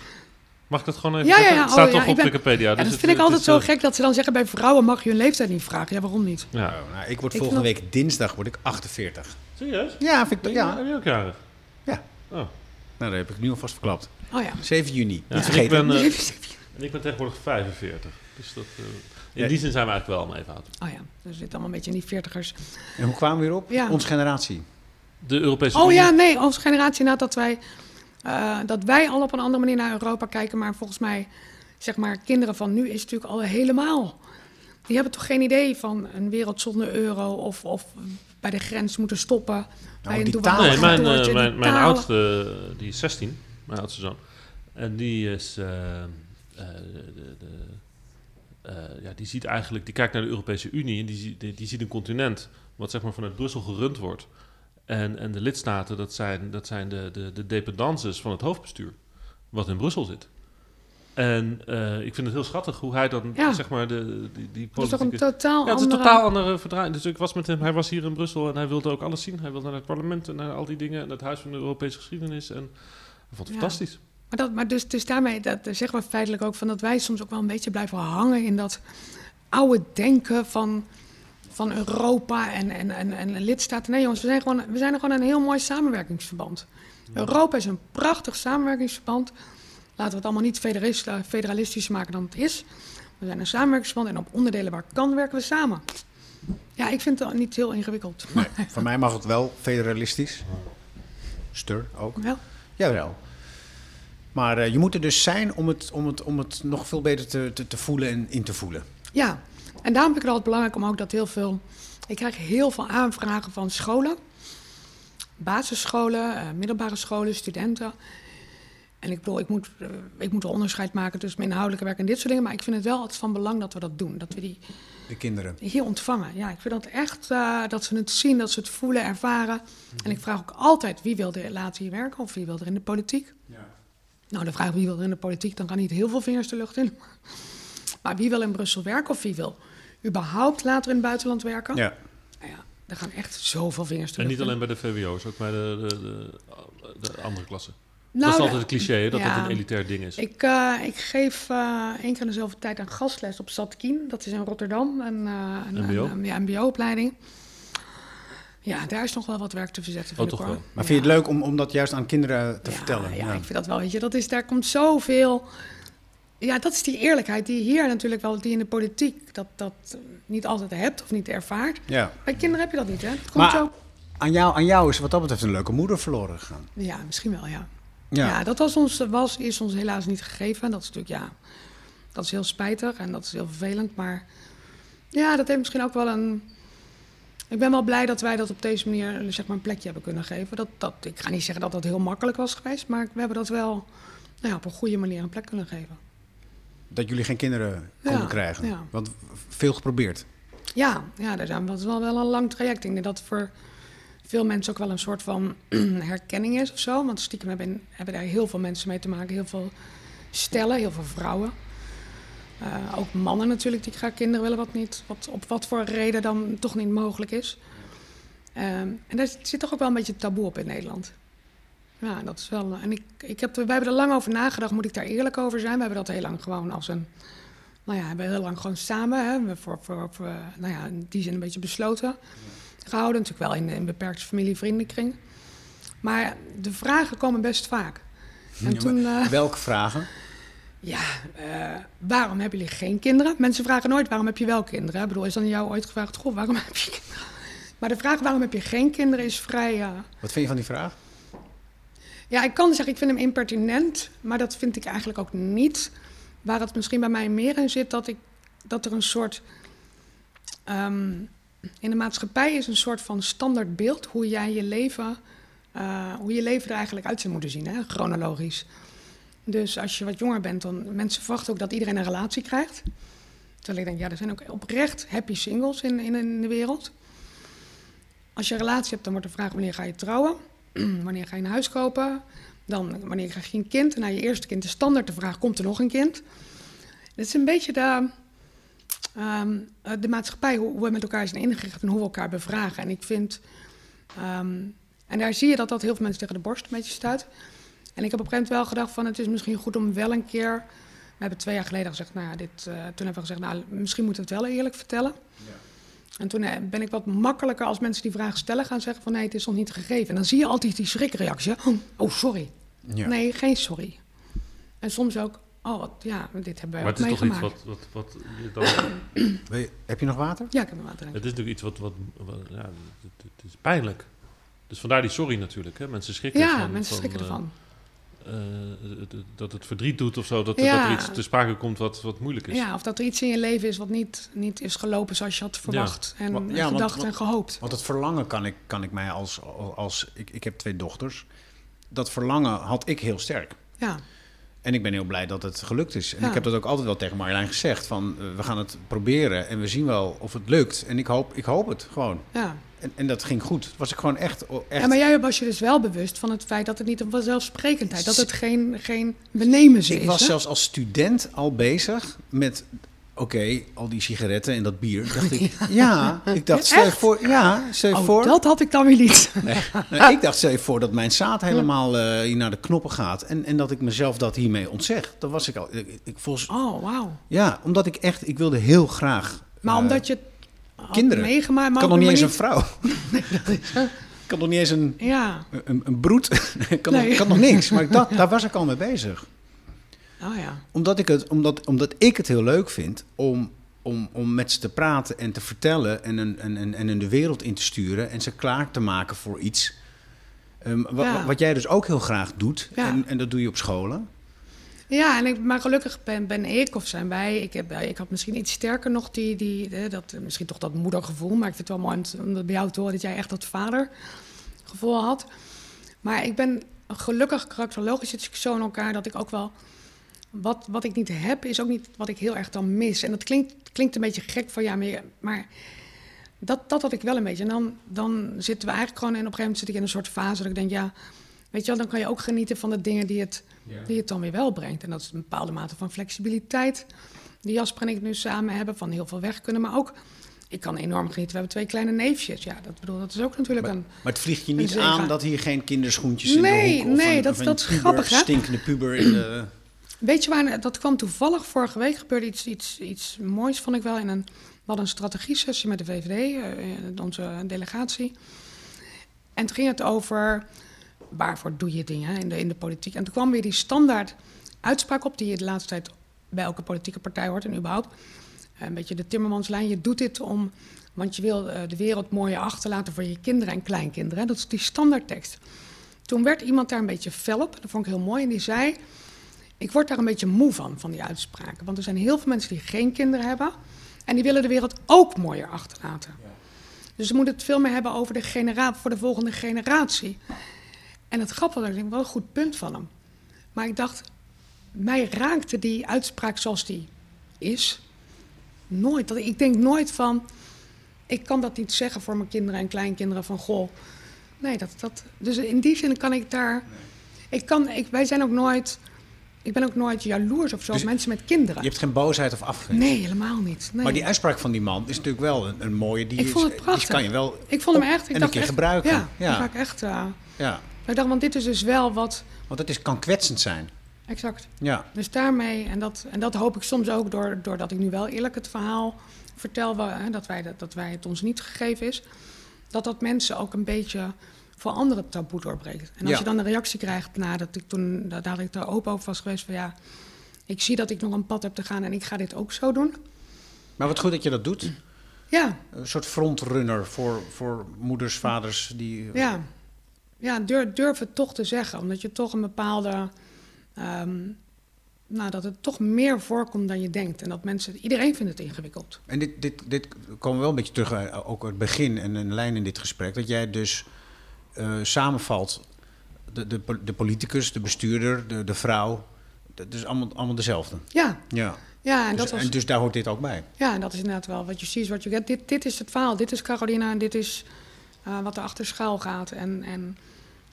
Mag ik dat gewoon even Ja, ja, zeggen? ja. Het staat Oh, ja, toch op ben- Wikipedia. Ja, dus dat het- vind ik altijd zo eh, gek dat ze dan zeggen bij vrouwen mag je hun leeftijd niet vragen. Ja, waarom niet? Ja. Oh, nou, ik word Ik volgende vind week dinsdag word ik 48. Serieus? Ja, vind ik Ja. ja. Ben je ook jarig? Ja. Oh. Nou, dat heb ik nu alvast verklapt. Oh ja. 7 juni. Ja, Niet en ik vergeten. ben, eh, en ik ben tegenwoordig 45. Dus dat, eh, in Ja. die zin zijn we eigenlijk wel al even oud. Oh ja, dus we zitten allemaal een beetje in die veertigers. En hoe kwamen we weer op? Ja. Onze generatie. De Europese Oh Unie. ja, nee, onze generatie inderdaad dat wij, eh, dat wij al op een andere manier naar Europa kijken. Maar volgens mij, zeg maar, kinderen van nu is het natuurlijk al helemaal. Die hebben toch geen idee van een wereld zonder euro of, of bij de grens moeten stoppen. bij een taal- Nee, mijn, eh, mijn, oudste, die is 16, mijn oudste zoon. En die is, de, de, eh, ja, die ziet eigenlijk, die kijkt naar de Europese Unie en die, ziet- die, die ziet een continent wat zeg maar vanuit Brussel gerund wordt. En, en de lidstaten, dat zijn, dat zijn de, de, de dependances van het hoofdbestuur, wat in Brussel zit. En eh, ik vind het heel schattig hoe hij dan, Ja. zeg maar, de, die, die Dat is toch een politieke... totaal Ja, het is een andere... totaal andere. Dus ik was met hem, hij was hier in Brussel en hij wilde ook alles zien. Hij wilde naar het parlement en naar al die dingen en het Huis van de Europese Geschiedenis. En hij vond het Ja. fantastisch. Maar, dat, maar dus, dus daarmee dat, zeggen we feitelijk ook van dat wij soms ook wel een beetje blijven hangen in dat oude denken van, van Europa en, en, en, en lidstaten. Nee jongens, we zijn, gewoon, we zijn er gewoon een heel mooi samenwerkingsverband. Europa is een prachtig samenwerkingsverband. Laten we het allemaal niet federalist- federalistischer maken dan het is. We zijn een samenwerkingsverband en op onderdelen waar kan werken we samen. Ja, ik vind het niet heel ingewikkeld. Nee, voor mij mag het wel federalistisch. Stur ook. Wel, Jawel. Maar eh, je moet er dus zijn om het, om het, om het nog veel beter te, te, te voelen en in te voelen. Ja, en daarom vind ik het altijd belangrijk om ook dat heel veel... Ik krijg heel veel aanvragen van scholen. Basisscholen, eh, middelbare scholen, studenten. En ik bedoel, ik moet, eh, ik moet wel onderscheid maken tussen mijn inhoudelijke werk en dit soort dingen. Maar ik vind het wel altijd van belang dat we dat doen. Dat we die De kinderen. hier ontvangen. Ja, ik vind dat echt, eh, dat ze het zien, dat ze het voelen, ervaren. En ik vraag ook altijd, wie wil er later hier werken of wie wil er in de politiek? Nou, de vraag wie wil er in de politiek, dan gaan niet heel veel vingers de lucht in. Maar wie wil in Brussel werken of wie wil überhaupt later in het buitenland werken? Ja. Nou ja, er gaan echt zoveel vingers de En lucht niet in. alleen bij de VWO's, ook bij de, de, de, de andere klassen. Nou, dat is altijd het cliché, dat ja. dat een elitair ding is. Ik, eh, ik geef eh één keer in de zoveel tijd een gastles op Satkien. Dat is in Rotterdam, een, eh, een, een, een- ja, MBO-opleiding. Ja, daar is nog wel wat werk te verzetten. Oh, toch wel. Maar vind je het leuk om, om dat juist aan kinderen te Ja, vertellen? Ja, ik vind dat wel. Weet je, dat is, daar komt zoveel. Ja, dat is die eerlijkheid die hier natuurlijk wel, die in de politiek dat, dat niet altijd hebt of niet ervaart. Ja. Bij kinderen heb je dat niet, hè? Het komt Maar zo. aan jou, aan jou is wat dat betreft een leuke moeder verloren gegaan. Ja, misschien wel, ja. Ja. Ja, dat was ons, was, is ons helaas niet gegeven. Dat is natuurlijk, ja, dat is heel spijtig en dat is heel vervelend. Maar ja, dat heeft misschien ook wel een... Ik ben wel blij dat wij dat op deze manier zeg maar, een plekje hebben kunnen geven. Dat, dat, ik ga niet zeggen dat dat heel makkelijk was geweest, maar we hebben dat wel nou ja, op een goede manier een plek kunnen geven. Dat jullie geen kinderen konden Ja, krijgen. ja. Want veel geprobeerd. Ja, ja daar zijn, dat is wel, wel een lang traject. Ik denk dat voor veel mensen ook wel een soort van [CLEARS THROAT] herkenning is of zo. Want stiekem hebben, hebben daar heel veel mensen mee te maken. Heel veel stellen, heel veel vrouwen. Eh, ook mannen natuurlijk die graag kinderen willen, wat niet, wat, op wat voor reden dan toch niet mogelijk is. Ehm, en daar zit toch ook wel een beetje taboe op in Nederland. Ja, dat is wel. En ik, ik heb, wij hebben er lang over nagedacht, moet ik daar eerlijk over zijn? We hebben dat heel lang gewoon als een nou ja, hebben heel lang gewoon samen, hè, we voor, voor, voor, nou ja, in die zin een beetje besloten gehouden. Natuurlijk wel in een beperkte familie-vriendenkring. Maar de vragen komen best vaak. En Ja, toen, eh, welke vragen? Ja, eh, waarom hebben jullie geen kinderen? Mensen vragen nooit waarom heb je wel kinderen. Ik bedoel, is dan jou ooit gevraagd, goh, waarom [LAUGHS] heb je kinderen? Maar de vraag waarom heb je geen kinderen is vrij... eh, Wat vind je van die vraag? ja, ik kan zeggen, ik vind hem impertinent, maar dat vind ik eigenlijk ook niet. Waar het misschien bij mij meer in zit, dat, ik, dat er een soort... ehm, in de maatschappij is een soort van standaard beeld hoe jij je leven... eh, hoe je leven er eigenlijk uit zou moeten zien, hè? chronologisch. Dus als je wat jonger bent, dan mensen verwachten ook dat iedereen een relatie krijgt. Terwijl ik denk, ja, er zijn ook oprecht happy singles in, in, de wereld. Als je een relatie hebt, dan wordt de vraag wanneer ga je trouwen? [CLEARS THROAT] wanneer ga je een huis kopen? Dan wanneer krijg je een kind? En na je eerste kind is standaard de vraag, komt er nog een kind? Het is een beetje de, ehm, eh, de maatschappij, hoe we met elkaar zijn ingericht en hoe we elkaar bevragen. En ik vind, ehm, en daar zie je dat dat heel veel mensen tegen de borst een beetje stuit. En ik heb op een gegeven moment wel gedacht van, het is misschien goed om wel een keer... We hebben twee jaar geleden gezegd, nou ja, dit, eh, toen hebben we gezegd, nou, misschien moeten we het wel eerlijk vertellen. En toen eh, ben ik wat makkelijker als mensen die vraag stellen gaan zeggen van nee, het is nog niet gegeven. En dan zie je altijd die schrikreactie. hè? Oh, sorry. Ja. Nee, geen sorry. En soms ook, oh, wat, ja, dit hebben wij Maar het is toch iets wat, wat, wat je dan [CLEARS THROAT] Wil je- heb je nog water? Ja, ik heb hem water. Het is natuurlijk iets wat, wat, wat- ja, het, het is pijnlijk. Dus vandaar die sorry natuurlijk. Hè. Mensen schrikken Ja, van, mensen van, schrikken eh, ervan. eh, dat het verdriet doet of zo. Dat, Ja. dat er iets te sprake komt wat, wat moeilijk is. Ja, of dat er iets in je leven is wat niet, niet is gelopen zoals je had verwacht. En ja, gedacht want- en gehoopt. Want het verlangen kan ik, kan ik mij als, als ik, ik heb twee dochters. Dat verlangen had ik heel sterk. Ja, En ik ben heel blij dat het gelukt is. En Ja. ik heb dat ook altijd wel tegen Marjolein gezegd. Van, eh, we gaan het proberen en we zien wel of het lukt. En ik hoop, ik hoop het gewoon. ja. En, en dat ging goed. Was ik gewoon echt... echt ja, maar jij was je dus wel bewust van het feit dat het niet een vanzelfsprekendheid, dat het geen, geen benemen is. ik was hè? zelfs als student al bezig met... Oké, al die sigaretten en dat bier. Dacht ik, [LAUGHS] ja, ik dacht, stel je voor, ja, stel je Oh, voor. dat had ik dan weer niet. Nee, [LAUGHS] nee, ik dacht, stel je voor dat mijn zaad helemaal eh, hier naar de knoppen gaat. En, en dat ik mezelf dat hiermee ontzeg. Dat was ik al. Ik, ik, volgens, Oh, wauw. ja, omdat ik echt, ik wilde heel graag. Maar eh, omdat je kinderen. meegemaakt. Maar kan nog niet eens een vrouw. [LAUGHS] Ik [LAUGHS] kan nog niet eens een, Ja, een, een broed. ik, [LAUGHS] kan nog, Nee. kan nog niks. Maar dacht, daar was ik al mee bezig. oh ja. Omdat ik het, omdat, omdat ik het heel leuk vind om, om, om met ze te praten en te vertellen en, een, en, en, en in de wereld in te sturen en ze klaar te maken voor iets. Ehm, wa- Ja. Wat jij dus ook heel graag doet, en, en dat doe je op scholen. Ja, en ik, maar gelukkig ben, ben ik of zijn wij. Ik, heb, ik had misschien iets sterker nog die, die, dat, misschien toch dat moedergevoel. Maar ik vind het wel mooi bij jou te horen dat jij echt dat vadergevoel had. Maar ik ben gelukkig karakterologisch zit ik zo in elkaar dat ik ook wel. Wat, wat ik niet heb, is ook niet wat ik heel erg dan mis. En dat klinkt, klinkt een beetje gek van ja, maar dat, dat had ik wel een beetje. En dan, dan zitten we eigenlijk gewoon, en op een gegeven moment zit ik in een soort fase dat ik denk, ja, weet je wel, dan kan je ook genieten van de dingen die het, die het dan weer wel brengt. En dat is een bepaalde mate van flexibiliteit, die Jasper en ik nu samen hebben, van heel veel weg kunnen. Maar ook, ik kan enorm genieten, we hebben twee kleine neefjes. Ja, dat, bedoel, dat is ook natuurlijk Maar, een... maar het vliegt je niet aan dat hier geen kinderschoentjes in Nee, de hoek... of nee, een, dat- of dat is puber, grappig, hè? stinkende puber in de... Weet je waar, dat kwam toevallig vorige week, gebeurde iets, iets, iets moois, vond ik wel. In een, we hadden een strategie-sessie met de VVD, eh, onze delegatie. En toen ging het over, waarvoor doe je dingen in de, in de politiek? En toen kwam weer die standaard uitspraak op, die je de laatste tijd bij elke politieke partij hoort en überhaupt. Een beetje de Timmermanslijn, je doet dit om, want je wil eh, de wereld mooier achterlaten voor je kinderen en kleinkinderen. Dat is die standaardtekst. Toen werd iemand daar een beetje fel op, dat vond ik heel mooi, en die zei... Ik word daar een beetje moe van, van die uitspraken. Want er zijn heel veel mensen die geen kinderen hebben. En die willen de wereld ook mooier achterlaten. Dus we moeten het veel meer hebben over de genera voor de volgende generatie. En het grappige was, ik denk, wel een goed punt van hem. Maar ik dacht, mij raakte die uitspraak zoals die is nooit. Dat, ik denk nooit van, ik kan dat niet zeggen voor mijn kinderen en kleinkinderen van goh. Nee, dat, dat, dus in die zin kan ik daar. Ik kan, ik, wij zijn ook nooit. Ik ben ook nooit jaloers of zo Dus op mensen met kinderen. Je hebt geen boosheid of afgunst. Nee, helemaal niet. Nee. Maar die uitspraak van die man is natuurlijk wel een, een mooie... Die Ik vond het Die prachtig. kan je wel ik vond hem echt. Ik en dacht keer echt, gebruiken. Ja, Ja. dat ga ik echt. eh, ja. Ik dacht, want dit is dus wel wat. Want het is, kan kwetsend zijn. exact. Ja, Dus daarmee, en dat, en dat hoop ik soms ook door, doordat ik nu wel eerlijk het verhaal vertel, hè, dat, wij, dat, dat wij het ons niet gegeven is, dat dat mensen ook een beetje voor anderen taboe doorbreekt. En als Ja. je dan een reactie krijgt nadat ik toen nadat ik er open over was geweest van ja, ik zie dat ik nog een pad heb te gaan en ik ga dit ook zo doen. maar wat goed dat je dat doet. Ja, Een soort frontrunner voor, voor moeders, vaders die... ja. Ja, durf, durf het toch te zeggen, omdat je toch een bepaalde. ehm, nou, dat het toch meer voorkomt dan je denkt. En dat mensen. Iedereen vindt het ingewikkeld. En dit, dit, dit komen we wel een beetje terug, eh, ook het begin en een lijn in dit gesprek. Dat jij dus eh, samenvalt, de, de, de politicus, de bestuurder, de, de vrouw. Dat is allemaal, allemaal dezelfde. Ja, Ja. ja en, Dus, dat was, en dus daar hoort dit ook bij. ja, en dat is inderdaad wel wat je ziet, wat je. Dit, dit is het verhaal, dit is Carolina en dit is eh, wat er achter schuil gaat. En, en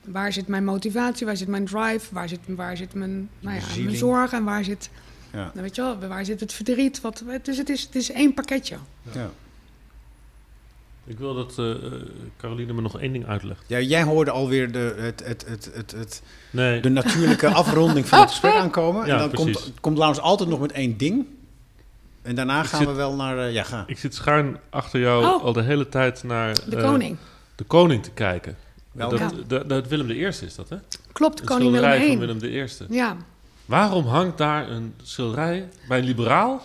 waar zit mijn motivatie, waar zit mijn drive, waar zit, waar zit mijn, nou ja, mijn zorg en waar zit, Ja. nou weet je wel, waar zit het verdriet. Wat, dus het is, het is één pakketje. Ja. Ik wil dat eh, eh, Caroline me nog één ding uitlegt. Ja, jij hoorde alweer de, het, het, het, het, het, Nee, de natuurlijke afronding van het gesprek [LAUGHS] aankomen. Ja, en dan komt, precies. komt Laurens altijd nog met één ding. En daarna Ik gaan zit- we wel naar... ja, ga. ik zit schuin achter jou Oh. al de hele tijd naar De koning. De koning te kijken. Welke? Dat, dat, dat Willem I is dat, hè? Klopt, Een koning Willem schilderij I. van Willem I. Ja, Waarom hangt daar een schilderij bij een liberaal?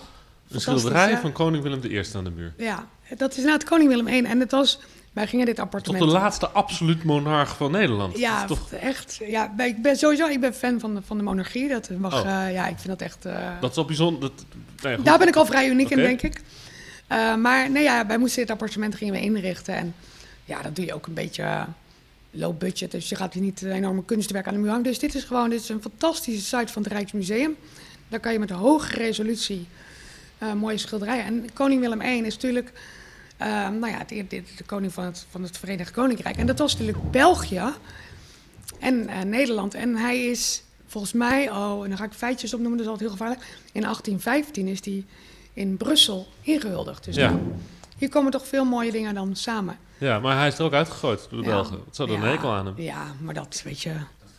Een schilderij ja. van koning Willem I aan de muur. ja, dat is inderdaad koning Willem I. En het was, wij gingen dit Tot appartement... de laatste absoluut monarch van Nederland. Ja, toch, echt. Ja, ik ben sowieso ik ben fan van de, van de monarchie. Dat mag, Oh. eh, ja, ik vind dat echt... eh, dat is wel bijzonder. Dat, nou ja, daar ben ik al vrij uniek in, denk ik. Eh, maar nee, ja, wij moesten dit appartement gingen we inrichten. En ja, dat doe je ook een beetje eh, low budget. Dus je gaat hier niet een enorme kunstwerk aan de muur hangen. Dus dit is gewoon dit is een fantastische site van het Rijksmuseum. Daar kan je met hoge resolutie eh, mooie schilderijen. En koning Willem I is natuurlijk... eh, nou ja, de, de, de koning van het, van het Verenigd Koninkrijk. En dat was natuurlijk België en eh, Nederland. En hij is volgens mij, oh, en dan ga ik feitjes opnoemen, dat is altijd heel gevaarlijk. In 1815 is hij in Brussel ingehuldigd. Dus Ja. dan- hier komen toch veel mooie dingen dan samen. Ja, maar hij is er ook uitgegooid door de Ja. Belgen. Het zat er een hekel aan hem. Ja, maar dat weet je.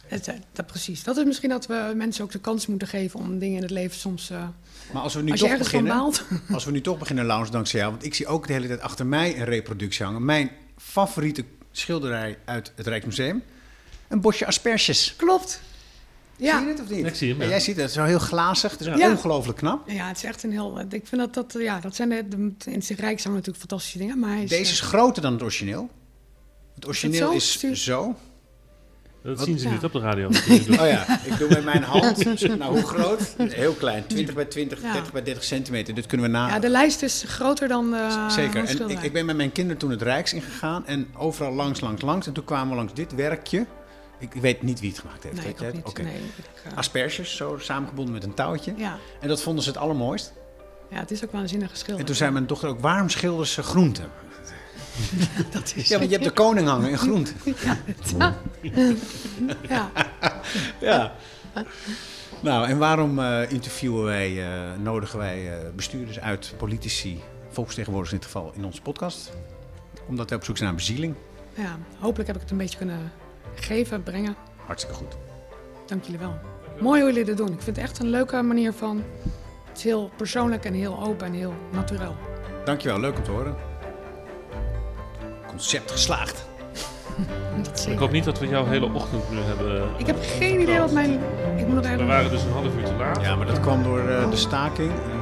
Het, eh, dat, precies. Dat is misschien dat we mensen ook de kans moeten geven om dingen in het leven soms. eh, Maar als we nu als toch beginnen... baalt. [LAUGHS] Als we nu toch beginnen, Laurens, dankzij jou. Want ik zie ook de hele tijd achter mij een reproductie hangen. Mijn favoriete schilderij uit het Rijksmuseum. Een bosje asperges. Klopt. Ja. Zie je het of niet? Ik zie hem, ja. Ja, jij ziet het, het is zo heel glazig. Het is Ja. ongelooflijk knap. ja, het is echt een heel. Ik vind dat dat. Ja, dat zijn de, de, in het Rijk zijn natuurlijk fantastische dingen. Maar hij is, Deze eh, is groter dan het origineel. Het origineel zo? is zo. Dat Wat? zien ze Ja. niet op de radio. [LAUGHS] Oh ja, ik doe met mijn hand. [LAUGHS] Nou, hoe groot? Heel klein. 20 bij 20, Ja. 30 bij 30 centimeter. Dit kunnen we na. ja, de lijst is groter dan. eh, Zeker. En ik, ik ben met mijn kinderen toen het Rijks ingegaan. En overal langs, langs, langs. En toen kwamen we langs dit werkje. Ik, weet niet wie het gemaakt heeft. Nee, weet ik jij niet. Nee, ik, eh, Asperges, zo samengebonden met een touwtje. ja. En dat vonden ze het allermooist. ja, het is ook wel een zinnige schilder. En toen zei mijn dochter ook, waarom schilderen ze groenten? [LAUGHS] dat is. Ja, want je hebt de koning hangen in groenten. [LAUGHS] [LAUGHS] ja. Ja. Nou, en waarom eh, interviewen wij, eh, nodigen wij bestuurders uit, politici, volksvertegenwoordigers in dit geval, in onze podcast? Omdat wij op zoek zijn naar bezieling. ja, hopelijk heb ik het een beetje kunnen geven, brengen. Hartstikke goed. Dank jullie wel. Mooi hoe jullie dit doen. Ik vind het echt een leuke manier van. Het is heel persoonlijk en heel open en heel natuurlijk. Dankjewel, leuk om te horen. Concept geslaagd. [LAUGHS] Ik hoop niet dat we jouw hele ochtend nu hebben. Ik heb geen idee wat mijn. Ik moet nog We even. waren dus een half uur te laat. Ja, maar dat kwam door eh, de staking. En